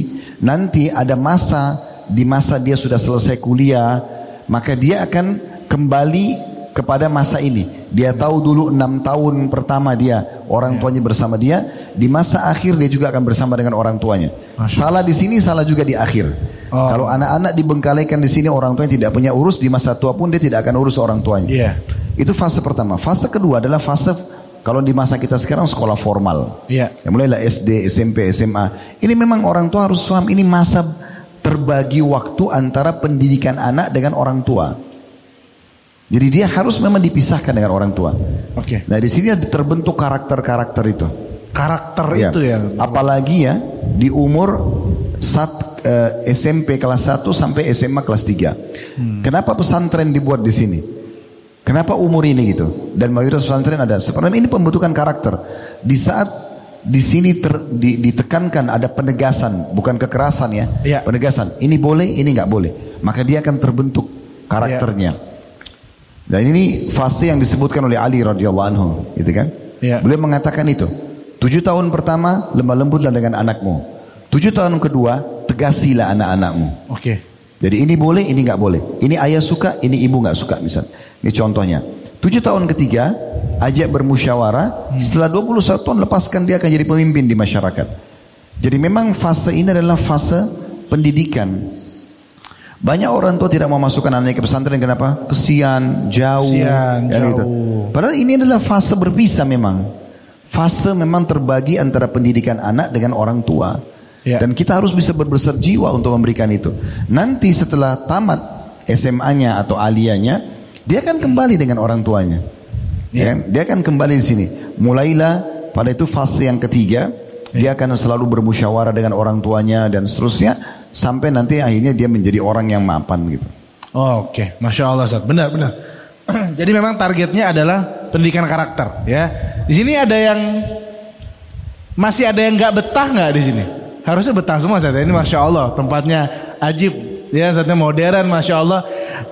[SPEAKER 2] nanti ada masa di masa dia sudah selesai kuliah, maka dia akan kembali kepada masa ini. Dia tahu dulu enam tahun pertama dia orang tuanya bersama dia, di masa akhir dia juga akan bersama dengan orang tuanya.
[SPEAKER 1] Masya
[SPEAKER 2] Salah di sini, salah juga di akhir.
[SPEAKER 1] Oh.
[SPEAKER 2] Kalau anak-anak dibengkalikan di sini orang tuanya tidak punya urus di masa tua pun dia tidak akan urus orang tuanya.
[SPEAKER 1] Iya.
[SPEAKER 2] Itu fase pertama. Fase kedua adalah fase kalau di masa kita sekarang sekolah formal.
[SPEAKER 1] Iya.
[SPEAKER 2] Ya, mulailah SD, SMP, SMA. Ini memang orang tua harus paham ini masa terbagi waktu antara pendidikan anak dengan orang tua. Jadi dia harus memang dipisahkan dengan orang tua.
[SPEAKER 1] Oke.
[SPEAKER 2] Nah di sini terbentuk karakter-karakter itu.
[SPEAKER 1] Karakter
[SPEAKER 2] Ya.
[SPEAKER 1] itu ya.
[SPEAKER 2] Apalagi ya di umur saat eh, SMP kelas 1 sampai SMA kelas 3. Kenapa pesantren dibuat di sini? Kenapa umur ini gitu? Dan mayoritas pesantren ada. Sebenarnya ini pembentukan karakter. Di saat di sini ter- di- ditekankan ada penegasan, bukan kekerasan ya.
[SPEAKER 1] Iya.
[SPEAKER 2] Penegasan. Ini boleh, ini nggak boleh. Maka dia akan terbentuk karakternya. Dan ini fase yang disebutkan oleh Ali radhiyallahu anhu, gitu kan?
[SPEAKER 1] Iya.
[SPEAKER 2] Beliau mengatakan itu. Tujuh tahun pertama lemah lembutlah dengan anakmu. Tujuh tahun kedua tegasilah anak-anakmu.
[SPEAKER 1] Oke.
[SPEAKER 2] Jadi ini boleh, ini nggak boleh. Ini ayah suka, ini ibu nggak suka misal. Ini contohnya. Tujuh tahun ketiga ajak bermusyawarah. Setelah 21 tahun lepaskan dia akan jadi pemimpin di masyarakat. Jadi memang fase ini adalah fase pendidikan. Banyak orang tua tidak mau masukkan anaknya ke pesantren kenapa? Kesian, jauh,
[SPEAKER 1] Kesian,
[SPEAKER 2] kan gitu.
[SPEAKER 1] jauh.
[SPEAKER 2] Padahal ini adalah fase berpisah memang. Fase memang terbagi antara pendidikan anak dengan orang tua.
[SPEAKER 1] Ya.
[SPEAKER 2] Dan kita harus bisa berbesar jiwa untuk memberikan itu. Nanti setelah tamat SMA-nya atau aliyahnya, dia akan kembali dengan orang tuanya. Ya. kan? Dia akan kembali di sini. Mulailah pada itu fase yang ketiga, dia akan selalu bermusyawarah dengan orang tuanya dan seterusnya sampai nanti akhirnya dia menjadi orang yang mapan gitu.
[SPEAKER 1] Oh, Oke, masya Allah. Benar, benar. Jadi memang targetnya adalah pendidikan karakter, ya. Di sini ada yang masih ada yang nggak betah nggak di sini? Harusnya betah semua Ustaz. Ini Masya Allah tempatnya ajib. Ya Ustaznya modern Masya Allah.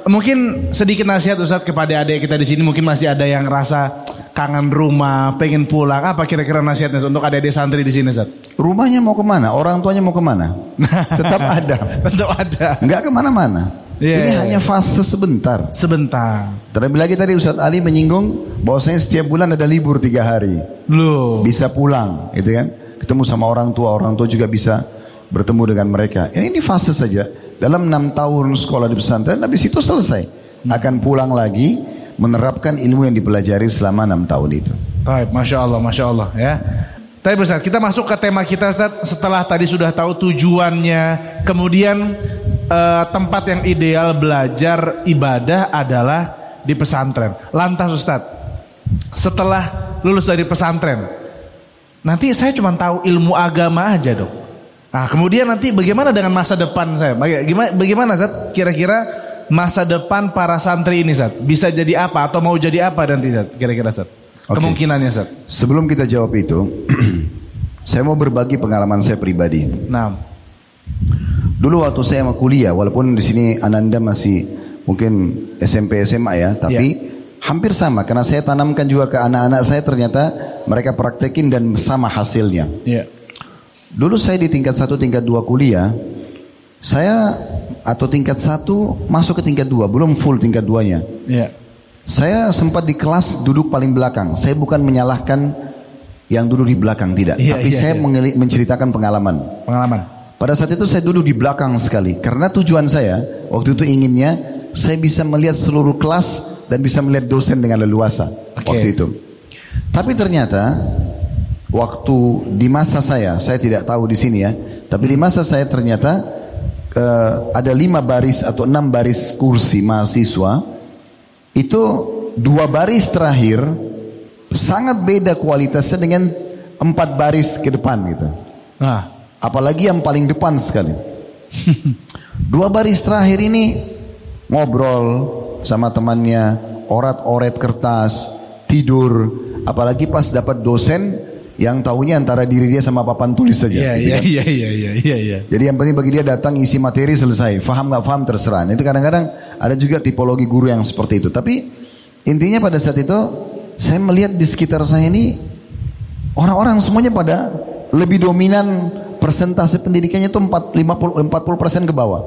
[SPEAKER 1] Mungkin sedikit nasihat Ustaz kepada adik kita di sini. Mungkin masih ada yang rasa kangen rumah, pengen pulang. Apa kira-kira nasihatnya untuk adik-adik santri di sini Ustaz?
[SPEAKER 2] Rumahnya mau ke mana? Orang tuanya mau ke mana? Tetap ada.
[SPEAKER 1] Tentu ada.
[SPEAKER 2] Nggak ke mana-mana.
[SPEAKER 1] Iya,
[SPEAKER 2] Ini hanya fase sebentar.
[SPEAKER 1] Sebentar.
[SPEAKER 2] Terlebih lagi tadi Ustadz Ali menyinggung bahwasanya setiap bulan ada libur tiga hari.
[SPEAKER 1] Loh.
[SPEAKER 2] Bisa pulang, gitu kan? Ketemu sama orang tua, orang tua juga bisa bertemu dengan mereka. Ini, ini fase saja. Dalam enam tahun sekolah di pesantren, habis itu selesai. Akan pulang lagi menerapkan ilmu yang dipelajari selama enam tahun itu.
[SPEAKER 1] Baik, Masya Allah, Masya Allah ya. Tapi Ustaz, kita masuk ke tema kita Ustaz setelah tadi sudah tahu tujuannya, kemudian eh, tempat yang ideal belajar ibadah adalah di pesantren. Lantas Ustaz, setelah lulus dari pesantren, nanti saya cuma tahu ilmu agama aja dong. Nah, kemudian nanti bagaimana dengan masa depan saya? Bagaimana, bagaimana Ustaz kira-kira masa depan para santri ini Ustaz? Bisa jadi apa atau mau jadi apa nanti Ustaz? Kira-kira Ustaz?
[SPEAKER 2] Oke.
[SPEAKER 1] Kemungkinannya Ustaz.
[SPEAKER 2] Sebelum kita jawab itu, saya mau berbagi pengalaman saya pribadi.
[SPEAKER 1] Nah,
[SPEAKER 2] Dulu waktu saya mau kuliah, walaupun di sini Ananda masih mungkin SMP SMA ya, tapi hampir sama karena saya tanamkan juga ke anak-anak saya ternyata mereka praktekin dan sama hasilnya.
[SPEAKER 1] iya.
[SPEAKER 2] Dulu saya di tingkat satu, tingkat dua kuliah, saya atau tingkat satu masuk ke tingkat dua, belum full tingkat duanya.
[SPEAKER 1] Iya.
[SPEAKER 2] Saya sempat di kelas duduk paling belakang. Saya bukan menyalahkan yang duduk di belakang tidak,
[SPEAKER 1] Iya,
[SPEAKER 2] tapi
[SPEAKER 1] iya,
[SPEAKER 2] saya
[SPEAKER 1] iya.
[SPEAKER 2] mengeli- menceritakan pengalaman.
[SPEAKER 1] Pengalaman.
[SPEAKER 2] Pada saat itu saya duduk di belakang sekali karena tujuan saya waktu itu inginnya saya bisa melihat seluruh kelas dan bisa melihat dosen dengan leluasa
[SPEAKER 1] Oke.
[SPEAKER 2] waktu itu. Tapi ternyata waktu di masa saya, saya tidak tahu di sini ya, tapi di masa saya ternyata eh, ada lima baris atau enam baris kursi mahasiswa itu dua baris terakhir sangat beda kualitasnya dengan empat baris ke depan gitu.
[SPEAKER 1] Nah,
[SPEAKER 2] Apalagi yang paling depan sekali. Dua baris terakhir ini ngobrol sama temannya, orat-oret kertas, tidur. Apalagi pas dapat dosen yang tahunya antara diri dia sama papan tulis
[SPEAKER 1] iya
[SPEAKER 2] saja. gitu
[SPEAKER 1] iya
[SPEAKER 2] kan.
[SPEAKER 1] iya iya iya iya iya.
[SPEAKER 2] Jadi yang penting bagi dia datang isi materi selesai. Faham nggak faham terserah. Nah, Itu kadang-kadang ada juga tipologi guru yang seperti itu. Tapi intinya pada saat itu saya melihat di sekitar saya ini orang-orang semuanya pada lebih dominan persentase pendidikannya itu 4, 50, 40 persen ke bawah.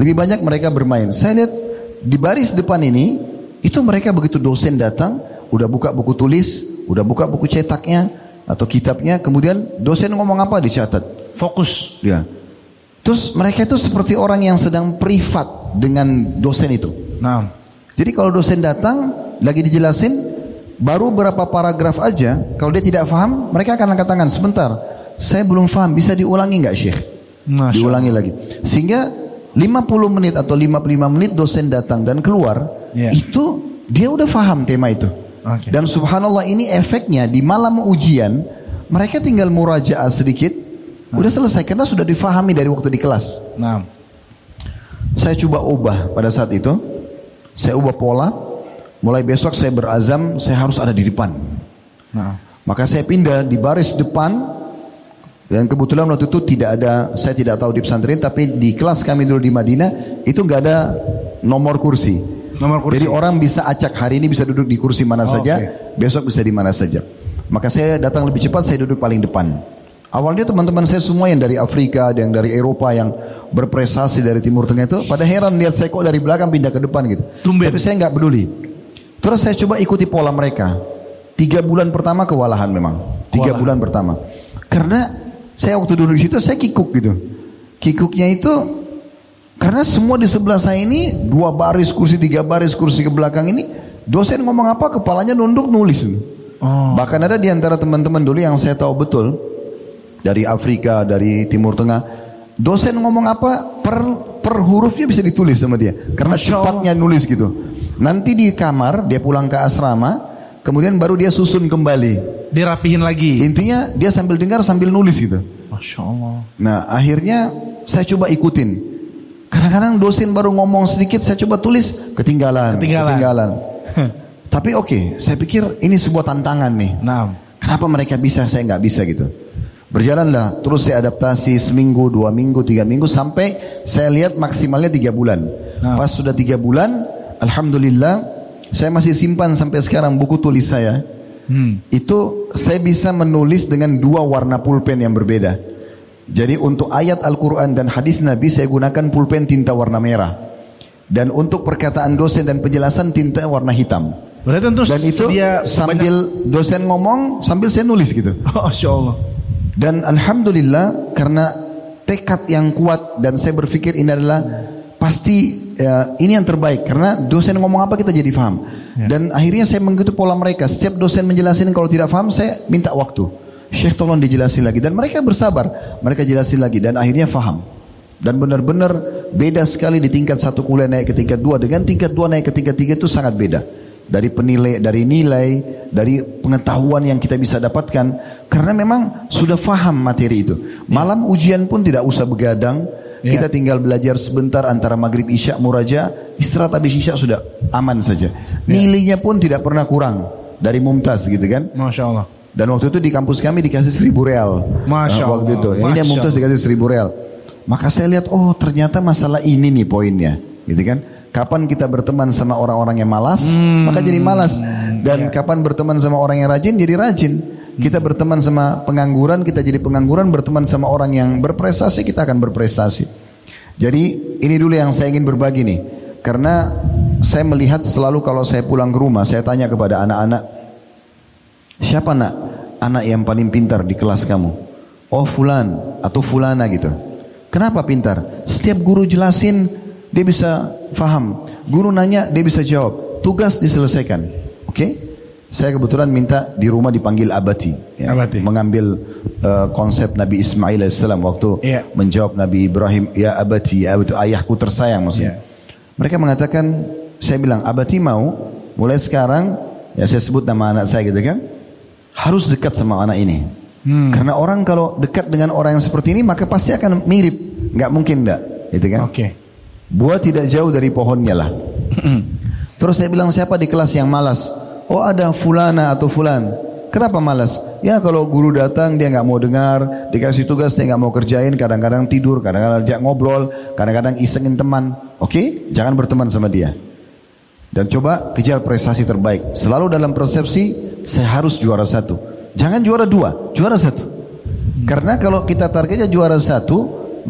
[SPEAKER 2] Lebih banyak mereka bermain. Saya lihat di baris depan ini itu mereka begitu dosen datang udah buka buku tulis, udah buka buku cetaknya atau kitabnya, kemudian dosen ngomong apa dicatat.
[SPEAKER 1] Fokus.
[SPEAKER 2] Ya. Terus mereka itu seperti orang yang sedang privat dengan dosen itu.
[SPEAKER 1] Nah,
[SPEAKER 2] Jadi kalau dosen datang lagi dijelasin baru berapa paragraf aja, kalau dia tidak paham, mereka akan angkat tangan sebentar. Saya belum paham, bisa diulangi nggak Syekh?
[SPEAKER 1] Masya
[SPEAKER 2] diulangi lagi. Sehingga 50 menit atau 55 menit dosen datang dan keluar,
[SPEAKER 1] Iya.
[SPEAKER 2] itu dia udah paham tema itu.
[SPEAKER 1] Oke.
[SPEAKER 2] Dan subhanallah ini efeknya di malam ujian, mereka tinggal murajaah sedikit, udah selesai karena sudah difahami dari waktu di kelas.
[SPEAKER 1] nah,
[SPEAKER 2] Saya coba ubah pada saat itu. Saya ubah pola. Mulai besok saya berazam saya harus ada di depan.
[SPEAKER 1] nah.
[SPEAKER 2] Maka saya pindah di baris depan. Dan kebetulan waktu itu tidak ada, saya tidak tahu di pesantren, tapi di kelas kami dulu di Madinah itu nggak ada nomor kursi.
[SPEAKER 1] Nomor kursi.
[SPEAKER 2] Jadi orang bisa acak hari ini bisa duduk di kursi mana
[SPEAKER 1] Oh,
[SPEAKER 2] saja,
[SPEAKER 1] oke.
[SPEAKER 2] besok bisa di mana saja. Maka saya datang lebih cepat, saya duduk paling depan. Awalnya teman-teman saya semua yang dari Afrika, yang dari Eropa, yang berprestasi dari Timur Tengah itu, pada heran lihat saya kok dari belakang pindah ke depan gitu.
[SPEAKER 1] Tumben.
[SPEAKER 2] Tapi saya nggak peduli. Terus saya coba ikuti pola mereka. Tiga bulan pertama kewalahan memang. Tiga
[SPEAKER 1] Kewalahan.
[SPEAKER 2] bulan pertama. Karena saya waktu duduk di situ saya kikuk gitu. Kikuknya itu karena semua di sebelah saya ini dua baris kursi, tiga baris kursi ke belakang ini dosen ngomong apa kepalanya nunduk nulis.
[SPEAKER 1] Oh.
[SPEAKER 2] Bahkan ada di antara teman-teman dulu yang saya tahu betul dari Afrika, dari Timur Tengah, dosen ngomong apa per per hurufnya bisa ditulis sama dia karena cepatnya nulis gitu. Nanti di kamar dia pulang ke asrama, kemudian baru dia susun kembali.
[SPEAKER 1] Dirapihin lagi.
[SPEAKER 2] Intinya dia sambil dengar sambil nulis gitu.
[SPEAKER 1] Masya Allah.
[SPEAKER 2] Nah akhirnya saya coba ikutin. Kadang-kadang dosen baru ngomong sedikit saya coba tulis ketinggalan.
[SPEAKER 1] Ketinggalan.
[SPEAKER 2] Tapi oke, saya pikir ini sebuah tantangan nih.
[SPEAKER 1] Nah,
[SPEAKER 2] Kenapa mereka bisa, saya nggak bisa gitu. Berjalanlah, terus saya adaptasi seminggu, dua minggu, tiga minggu, sampai saya lihat maksimalnya tiga bulan.
[SPEAKER 1] Nah.
[SPEAKER 2] Pas sudah tiga bulan, Alhamdulillah, saya masih simpan sampai sekarang buku tulis saya.
[SPEAKER 1] Hmm.
[SPEAKER 2] Itu saya bisa menulis dengan dua warna pulpen yang berbeda. Jadi untuk ayat Al-Quran dan hadis Nabi saya gunakan pulpen tinta warna merah. Dan untuk perkataan dosen dan penjelasan tinta warna hitam.
[SPEAKER 1] Berarti tentu
[SPEAKER 2] Dan itu
[SPEAKER 1] dia
[SPEAKER 2] sambil dosen ngomong, sambil saya nulis gitu.
[SPEAKER 1] Masya Allah.
[SPEAKER 2] Dan Alhamdulillah karena tekad yang kuat dan saya berpikir ini adalah pasti ya, ini yang terbaik karena dosen ngomong apa kita jadi paham. Dan akhirnya saya mengikuti pola mereka. Setiap dosen menjelaskan kalau tidak paham saya minta waktu. Syekh tolong dijelasin lagi dan mereka bersabar. Mereka jelasin lagi dan akhirnya faham. Dan benar-benar beda sekali di tingkat satu kuliah naik ke tingkat dua dengan tingkat dua naik ke tingkat tiga itu sangat beda. Dari penilai, dari nilai, dari pengetahuan yang kita bisa dapatkan karena memang sudah faham materi itu. Malam ujian pun tidak usah begadang.
[SPEAKER 1] Ya.
[SPEAKER 2] Kita tinggal belajar sebentar antara maghrib isya muraja, istirahat habis isya sudah aman saja. Nilainya pun tidak pernah kurang dari mumtaz gitu kan.
[SPEAKER 1] Masya Allah.
[SPEAKER 2] Dan waktu itu di kampus kami dikasih seribu real.
[SPEAKER 1] Masya
[SPEAKER 2] waktu
[SPEAKER 1] Allah.
[SPEAKER 2] itu. Ini yang mumtaz dikasih seribu real. Maka saya lihat, oh ternyata masalah ini nih poinnya. Gitu kan. Kapan kita berteman sama orang-orang yang malas, maka jadi malas. Dan kapan berteman sama orang yang rajin, jadi rajin. Kita berteman sama pengangguran, kita jadi pengangguran. Berteman sama orang yang berprestasi, kita akan berprestasi. Jadi ini dulu yang saya ingin berbagi nih. Karena saya melihat selalu kalau saya pulang ke rumah, saya tanya kepada anak-anak, Siapa nak anak yang paling pintar di kelas kamu? Oh fulan atau fulana gitu. Kenapa pintar? Setiap guru jelasin dia bisa faham. Guru nanya dia bisa jawab. Tugas diselesaikan. Oke? Saya kebetulan minta di rumah dipanggil abati, ya,
[SPEAKER 1] Abati.
[SPEAKER 2] mengambil uh, konsep Nabi Ismail AS waktu
[SPEAKER 1] Iya.
[SPEAKER 2] menjawab Nabi Ibrahim, ya abati, ya itu ayahku tersayang maksudnya.
[SPEAKER 1] Iya.
[SPEAKER 2] Mereka mengatakan, saya bilang abati mau mulai sekarang, ya saya sebut nama anak saya gitu kan, harus dekat sama anak ini.
[SPEAKER 1] Hmm.
[SPEAKER 2] Karena orang kalau dekat dengan orang yang seperti ini maka pasti akan mirip, nggak mungkin enggak, gitu kan?
[SPEAKER 1] Oke.
[SPEAKER 2] Buah tidak jauh dari pohonnya lah. Terus saya bilang siapa di kelas yang malas? Oh ada fulana atau fulan. Kenapa malas? Ya kalau guru datang dia nggak mau dengar, dikasih tugas dia nggak mau kerjain, kadang-kadang tidur, kadang-kadang ajak ngobrol, kadang-kadang isengin teman. Oke, jangan berteman sama dia. Dan coba kejar prestasi terbaik. Selalu dalam persepsi saya harus juara satu. Jangan juara dua, juara satu. Karena kalau kita targetnya juara satu,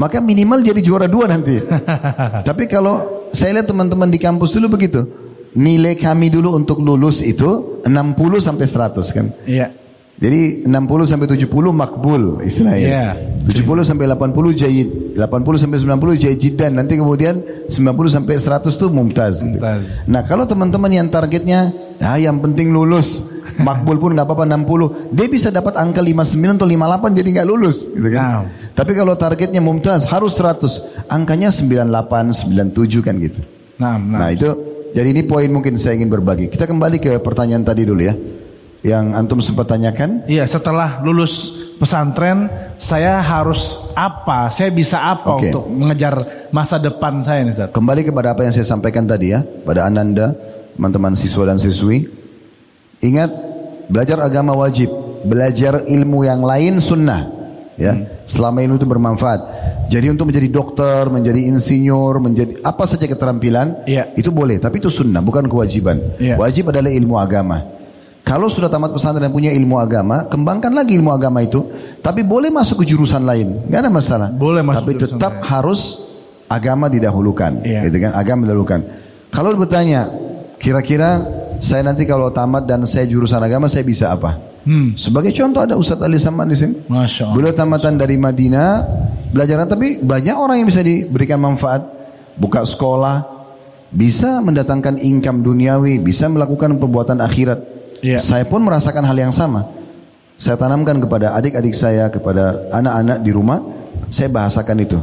[SPEAKER 2] maka minimal jadi juara dua nanti. Tapi kalau saya lihat teman-teman di kampus dulu begitu. Nilai kami dulu untuk lulus itu 60 sampai 100 kan.
[SPEAKER 1] Iya.
[SPEAKER 2] Jadi 60 sampai 70 makbul istilahnya.
[SPEAKER 1] Iya.
[SPEAKER 2] 70 sampai 80 jayid, 80 sampai 90 jayid jiddan. Nanti kemudian 90 sampai 100 tuh mumtaz. gitu.
[SPEAKER 1] Mumtaz.
[SPEAKER 2] Nah, kalau teman-teman yang targetnya ah yang penting lulus, makbul pun nggak apa-apa 60, dia bisa dapat angka 59 atau 58 jadi nggak lulus gitu kan.
[SPEAKER 1] Nah.
[SPEAKER 2] Tapi kalau targetnya mumtaz harus 100, angkanya 98, 97 kan gitu.
[SPEAKER 1] Nah, nah.
[SPEAKER 2] Nah, itu jadi ini poin mungkin saya ingin berbagi. Kita kembali ke pertanyaan tadi dulu ya. Yang antum sempat tanyakan.
[SPEAKER 1] Iya, setelah lulus pesantren, saya harus apa? Saya bisa apa
[SPEAKER 2] Oke.
[SPEAKER 1] untuk mengejar masa depan saya nih, Zat?
[SPEAKER 2] Kembali kepada apa yang saya sampaikan tadi ya, pada Ananda, teman-teman siswa dan siswi. Ingat, belajar agama wajib, belajar ilmu yang lain sunnah. Ya, selama ilmu itu bermanfaat. Jadi untuk menjadi dokter, menjadi insinyur, menjadi apa saja keterampilan,
[SPEAKER 1] Iya.
[SPEAKER 2] itu boleh. Tapi itu sunnah, bukan kewajiban.
[SPEAKER 1] Iya.
[SPEAKER 2] Wajib adalah ilmu agama. Kalau sudah tamat pesantren dan punya ilmu agama, kembangkan lagi ilmu agama itu. Tapi boleh masuk ke jurusan lain, nggak ada masalah.
[SPEAKER 1] Boleh masuk
[SPEAKER 2] Tapi tetap
[SPEAKER 1] lain.
[SPEAKER 2] harus agama didahulukan,
[SPEAKER 1] Iya.
[SPEAKER 2] gitu kan? Agama didahulukan. Kalau bertanya, kira-kira saya nanti kalau tamat dan saya jurusan agama, saya bisa apa?
[SPEAKER 1] Hmm.
[SPEAKER 2] Sebagai contoh ada Ustadz Ali Saman di sini.
[SPEAKER 1] Masya Allah.
[SPEAKER 2] Beliau tamatan dari Madinah, belajaran tapi banyak orang yang bisa diberikan manfaat, buka sekolah, bisa mendatangkan income duniawi, bisa melakukan perbuatan akhirat.
[SPEAKER 1] Iya.
[SPEAKER 2] Saya pun merasakan hal yang sama. Saya tanamkan kepada adik-adik saya, kepada anak-anak di rumah, saya bahasakan itu.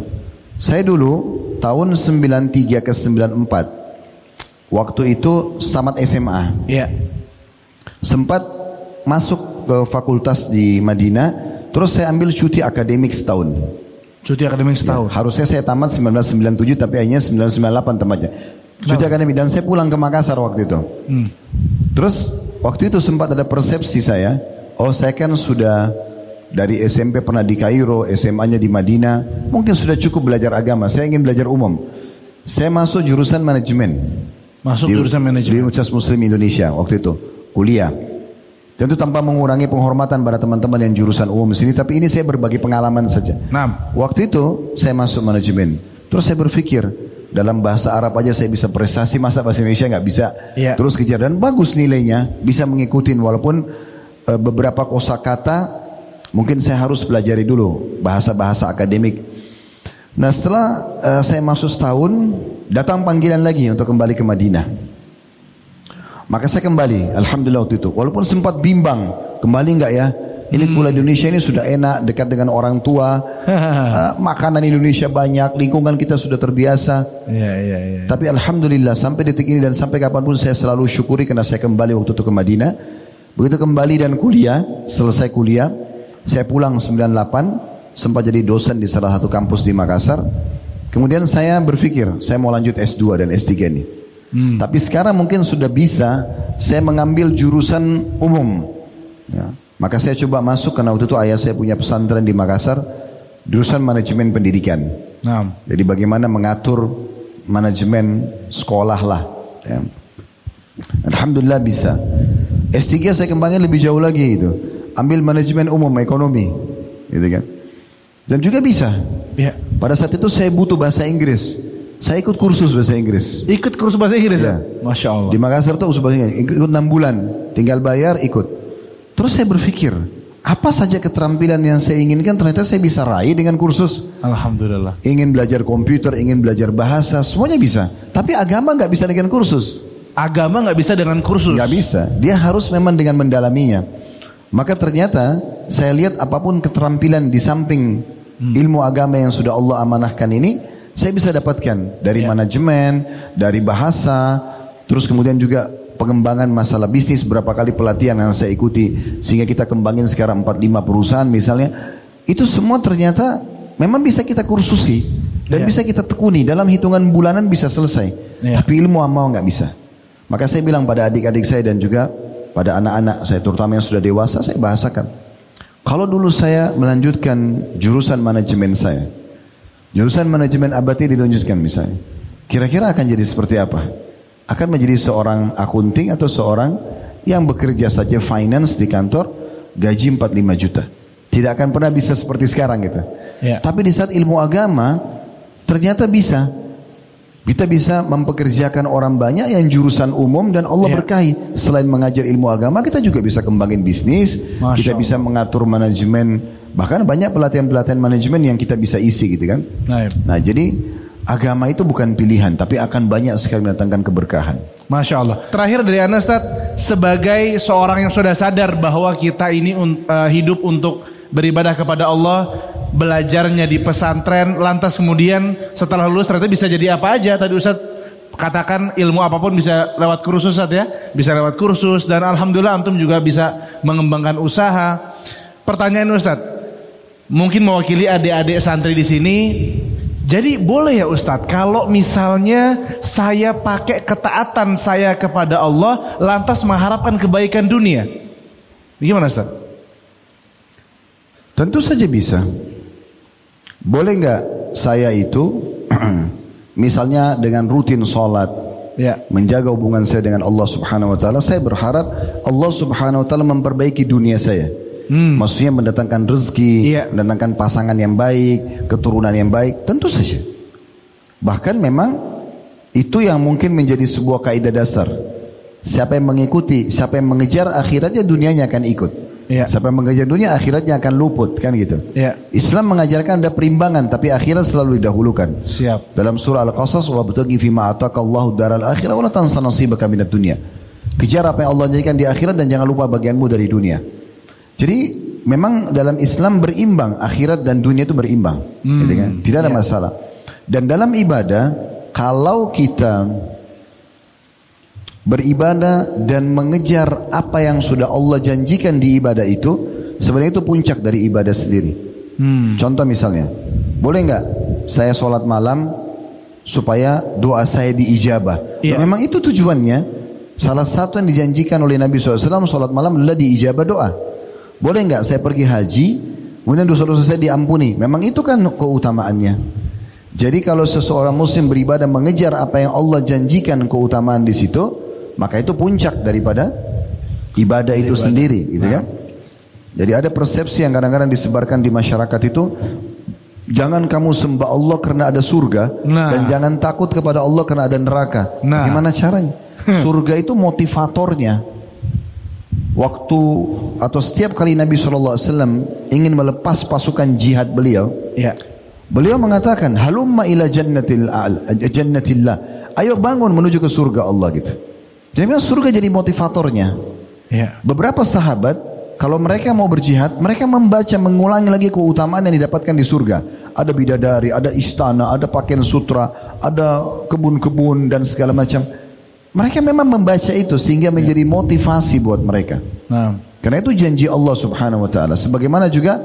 [SPEAKER 2] Saya dulu tahun 93 ke 94, waktu itu tamat SMA
[SPEAKER 1] Iya.
[SPEAKER 2] sempat masuk ke fakultas di Madinah, terus saya ambil cuti akademik setahun.
[SPEAKER 1] Cuti akademik setahun.
[SPEAKER 2] Harusnya saya tamat 1997 tapi akhirnya 1998 tempatnya. Cuti akademik dan saya pulang ke Makassar waktu itu.
[SPEAKER 1] Hmm.
[SPEAKER 2] Terus waktu itu sempat ada persepsi saya, oh saya kan sudah dari SMP pernah di Kairo, SMA-nya di Madinah, mungkin sudah cukup belajar agama. Saya ingin belajar umum. Saya masuk jurusan manajemen.
[SPEAKER 1] Masuk
[SPEAKER 2] di,
[SPEAKER 1] jurusan
[SPEAKER 2] Di
[SPEAKER 1] manajemen.
[SPEAKER 2] Universitas Muslim Indonesia waktu itu, kuliah. Tentu tanpa mengurangi penghormatan pada teman-teman yang jurusan umum sini, tapi ini saya berbagi pengalaman saja.
[SPEAKER 1] Nah,
[SPEAKER 2] Waktu itu saya masuk manajemen. Terus saya berpikir dalam bahasa Arab aja saya bisa prestasi masa bahasa Indonesia nggak bisa.
[SPEAKER 1] Iya.
[SPEAKER 2] Terus kejar dan bagus nilainya bisa mengikuti walaupun eh, beberapa kosakata mungkin saya harus pelajari dulu bahasa-bahasa akademik. Nah setelah eh, saya masuk setahun datang panggilan lagi untuk kembali ke Madinah. Maka saya kembali, Alhamdulillah waktu itu. Walaupun sempat bimbang, kembali nggak ya? Ini kuliah Indonesia ini sudah enak, dekat dengan orang tua, Eh, makanan Indonesia banyak, lingkungan kita sudah terbiasa.
[SPEAKER 1] Iya, iya, iya.
[SPEAKER 2] Tapi Alhamdulillah sampai detik ini dan sampai kapan pun saya selalu syukuri karena saya kembali waktu itu ke Madinah. Begitu kembali dan kuliah, selesai kuliah, saya pulang 98, sempat jadi dosen di salah satu kampus di Makassar. Kemudian saya berpikir, saya mau lanjut S2 dan S3 ini. Tapi sekarang mungkin sudah bisa saya mengambil jurusan umum. Ya. Maka saya coba masuk karena waktu itu ayah saya punya pesantren di Makassar, jurusan manajemen pendidikan.
[SPEAKER 1] Nah,
[SPEAKER 2] Jadi bagaimana mengatur manajemen sekolah lah. Ya. Alhamdulillah bisa. S3 saya kembangin lebih jauh lagi itu. Ambil manajemen umum ekonomi. Gitu kan. Dan juga bisa.
[SPEAKER 1] ya.
[SPEAKER 2] Pada saat itu saya butuh bahasa Inggris. Saya ikut kursus bahasa Inggris.
[SPEAKER 1] Ikut kursus bahasa Inggris ya?
[SPEAKER 2] Iya.
[SPEAKER 1] Masya Allah.
[SPEAKER 2] Di Makassar tuh kursus bahasa Inggris. Ikut 6 bulan. Tinggal bayar ikut. Terus saya berpikir. Apa saja keterampilan yang saya inginkan ternyata saya bisa raih dengan kursus.
[SPEAKER 1] Alhamdulillah.
[SPEAKER 2] Ingin belajar komputer, ingin belajar bahasa, semuanya bisa. Tapi agama nggak bisa dengan kursus.
[SPEAKER 1] Agama nggak bisa dengan kursus.
[SPEAKER 2] Nggak bisa. Dia harus memang dengan mendalaminya. Maka ternyata saya lihat apa pun keterampilan di samping ilmu agama yang sudah Allah amanahkan ini, saya bisa dapatkan dari
[SPEAKER 1] Ya.
[SPEAKER 2] manajemen, dari bahasa, terus kemudian juga pengembangan masalah bisnis berapa kali pelatihan yang saya ikuti sehingga kita kembangin sekarang 4-5 perusahaan misalnya itu semua ternyata memang bisa kita kursusi dan
[SPEAKER 1] Ya.
[SPEAKER 2] bisa kita tekuni dalam hitungan bulanan bisa selesai
[SPEAKER 1] Ya.
[SPEAKER 2] tapi ilmu amal nggak bisa maka saya bilang pada adik-adik saya dan juga pada anak-anak saya terutama yang sudah dewasa saya bahasakan kalau dulu saya melanjutkan jurusan manajemen saya jurusan manajemen abadi dilanjutkan misalnya kira-kira akan jadi seperti apa akan menjadi seorang akunting atau seorang yang bekerja saja finance di kantor gaji 45 juta tidak akan pernah bisa seperti sekarang gitu
[SPEAKER 1] Ya.
[SPEAKER 2] tapi di saat ilmu agama ternyata bisa kita bisa mempekerjakan orang banyak yang jurusan umum dan Allah
[SPEAKER 1] Ya.
[SPEAKER 2] berkahi. Selain mengajar ilmu agama, kita juga bisa kembangin bisnis,
[SPEAKER 1] Masya
[SPEAKER 2] kita bisa mengatur manajemen, bahkan banyak pelatihan-pelatihan manajemen yang kita bisa isi gitu kan.
[SPEAKER 1] Nah,
[SPEAKER 2] Nah, jadi agama itu bukan pilihan, tapi akan banyak sekali mendatangkan keberkahan.
[SPEAKER 1] Masya Allah. Terakhir dari Anda Ustaz, sebagai seorang yang sudah sadar bahwa kita ini eh, hidup untuk beribadah kepada Allah, belajarnya di pesantren, lantas kemudian setelah lulus ternyata bisa jadi apa aja. Tadi Ustaz katakan ilmu apa pun bisa lewat kursus Ustaz ya, bisa lewat kursus dan alhamdulillah antum juga bisa mengembangkan usaha. Pertanyaan Ustaz, mungkin mewakili adik-adik santri di sini. Jadi boleh ya Ustadz kalau misalnya saya pakai ketaatan saya kepada Allah lantas mengharapkan kebaikan dunia. Gimana Ustadz?
[SPEAKER 2] Tentu saja bisa. Boleh nggak saya itu misalnya dengan rutin sholat,
[SPEAKER 1] Ya.
[SPEAKER 2] menjaga hubungan saya dengan Allah Subhanahu wa taala, saya berharap Allah Subhanahu wa taala memperbaiki dunia saya. Maksudnya mendatangkan rezeki,
[SPEAKER 1] Iya.
[SPEAKER 2] mendatangkan pasangan yang baik, keturunan yang baik, tentu saja. Bahkan memang itu yang mungkin menjadi sebuah kaidah dasar. Siapa yang mengikuti, siapa yang mengejar akhiratnya dunianya akan ikut.
[SPEAKER 1] Iya.
[SPEAKER 2] Siapa yang mengejar dunia akhiratnya akan luput kan gitu.
[SPEAKER 1] Iya.
[SPEAKER 2] Islam mengajarkan ada perimbangan tapi akhirat selalu didahulukan.
[SPEAKER 1] Siap.
[SPEAKER 2] Dalam surah Al-Qasas wa bataghi fi ma ataqallahu daral akhirah wa la tansa nasibaka minad dunya. Kejar apa yang Allah jadikan di akhirat dan jangan lupa bagianmu dari dunia. Jadi memang dalam Islam berimbang akhirat dan dunia itu berimbang, gitu kan? Tidak ada masalah. Dan dalam ibadah kalau kita beribadah dan mengejar apa yang sudah Allah janjikan di ibadah itu, sebenarnya itu puncak dari ibadah sendiri. Contoh misalnya, boleh nggak saya sholat malam supaya doa saya diijabah?
[SPEAKER 1] Iya.
[SPEAKER 2] Memang itu tujuannya. Salah satu yang dijanjikan oleh Nabi SAW sholat malam adalah diijabah doa. Boleh nggak saya pergi haji Kemudian dosa-dosa saya diampuni. Memang itu kan keutamaannya. Jadi kalau seseorang muslim beribadah mengejar apa yang Allah janjikan keutamaan di situ, maka itu puncak daripada ibadah itu ibadah. sendiri, gitu nah. ya. Jadi ada persepsi yang kadang-kadang disebarkan di masyarakat itu Jangan kamu sembah Allah karena ada surga nah. dan jangan takut kepada Allah karena ada neraka. Nah. Gimana caranya? Surga itu motivatornya. Waktu atau setiap kali Nabi SAW ingin melepas pasukan jihad beliau, ya. beliau mengatakan, halumma ila jannatil jannatillah. Ayo bangun menuju ke surga Allah gitu. Jadi surga jadi motivatornya. Ya. Beberapa sahabat kalau mereka mau berjihad, mereka membaca, mengulangi lagi keutamaan yang didapatkan di surga. Ada bidadari, ada istana, ada pakaian sutra, ada kebun-kebun dan segala macam. Mereka memang membaca itu sehingga menjadi motivasi buat mereka. Nah. Karena itu janji Allah Subhanahu wa taala. Sebagaimana juga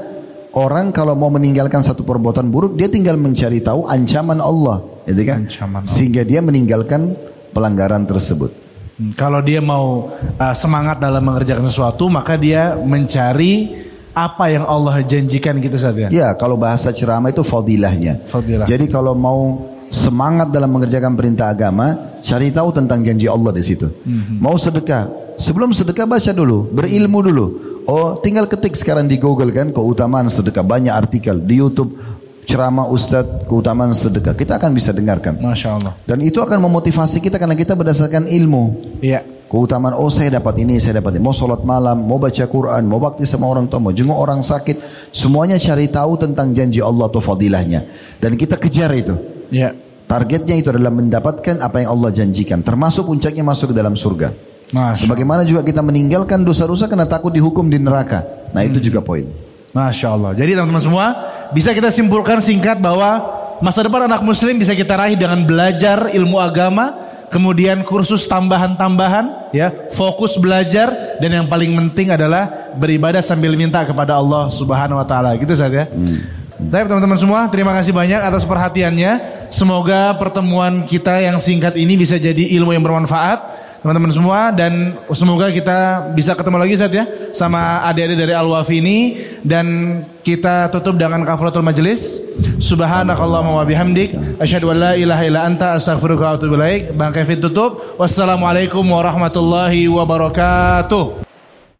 [SPEAKER 2] orang kalau mau meninggalkan satu perbuatan buruk, dia tinggal mencari tahu ancaman Allah, gitu kan? Ancaman Allah. Sehingga dia meninggalkan pelanggaran tersebut.
[SPEAKER 1] Hmm, kalau dia mau uh, semangat dalam mengerjakan sesuatu, maka dia mencari apa yang Allah janjikan gitu saja.
[SPEAKER 2] Ya, kalau bahasa ceramah itu fadilahnya. Fadilah. Jadi kalau mau semangat dalam mengerjakan perintah agama, cari tahu tentang janji Allah di situ. Hmm. Mau sedekah, sebelum sedekah baca dulu, berilmu dulu. Oh, tinggal ketik sekarang di Google kan keutamaan sedekah banyak artikel di YouTube ceramah ustadz keutamaan sedekah kita akan bisa dengarkan.
[SPEAKER 1] Masya Allah.
[SPEAKER 2] Dan itu akan memotivasi kita karena kita berdasarkan ilmu. Iya. Keutamaan oh saya dapat ini, saya dapat ini. Mau sholat malam, mau baca Quran, mau bakti sama orang tua, mau jenguk orang sakit. Semuanya cari tahu tentang janji Allah atau fadilahnya. Dan kita kejar itu. Iya. Targetnya itu adalah mendapatkan apa yang Allah janjikan. Termasuk puncaknya masuk ke dalam surga. Masya Sebagaimana juga kita meninggalkan dosa-dosa karena takut dihukum di neraka. Nah itu hmm. juga poin.
[SPEAKER 1] Masya Allah. Jadi teman-teman semua bisa kita simpulkan singkat bahwa masa depan anak muslim bisa kita raih dengan belajar ilmu agama, kemudian kursus tambahan-tambahan, ya, fokus belajar dan yang paling penting adalah beribadah sambil minta kepada Allah Subhanahu wa taala. Gitu saja ya. Hmm. Baik teman-teman semua, terima kasih banyak atas perhatiannya. Semoga pertemuan kita yang singkat ini bisa jadi ilmu yang bermanfaat teman-teman semua. Dan semoga kita bisa ketemu lagi saat ya sama adik-adik dari Al-Wafi ini. Dan kita tutup dengan kafaratul majelis subhanakallahumma wa bihamdik. Asyhadu an la ilaha illa anta astaghfiruka wa atubu bang Kevin tutup. Wassalamualaikum warahmatullahi wabarakatuh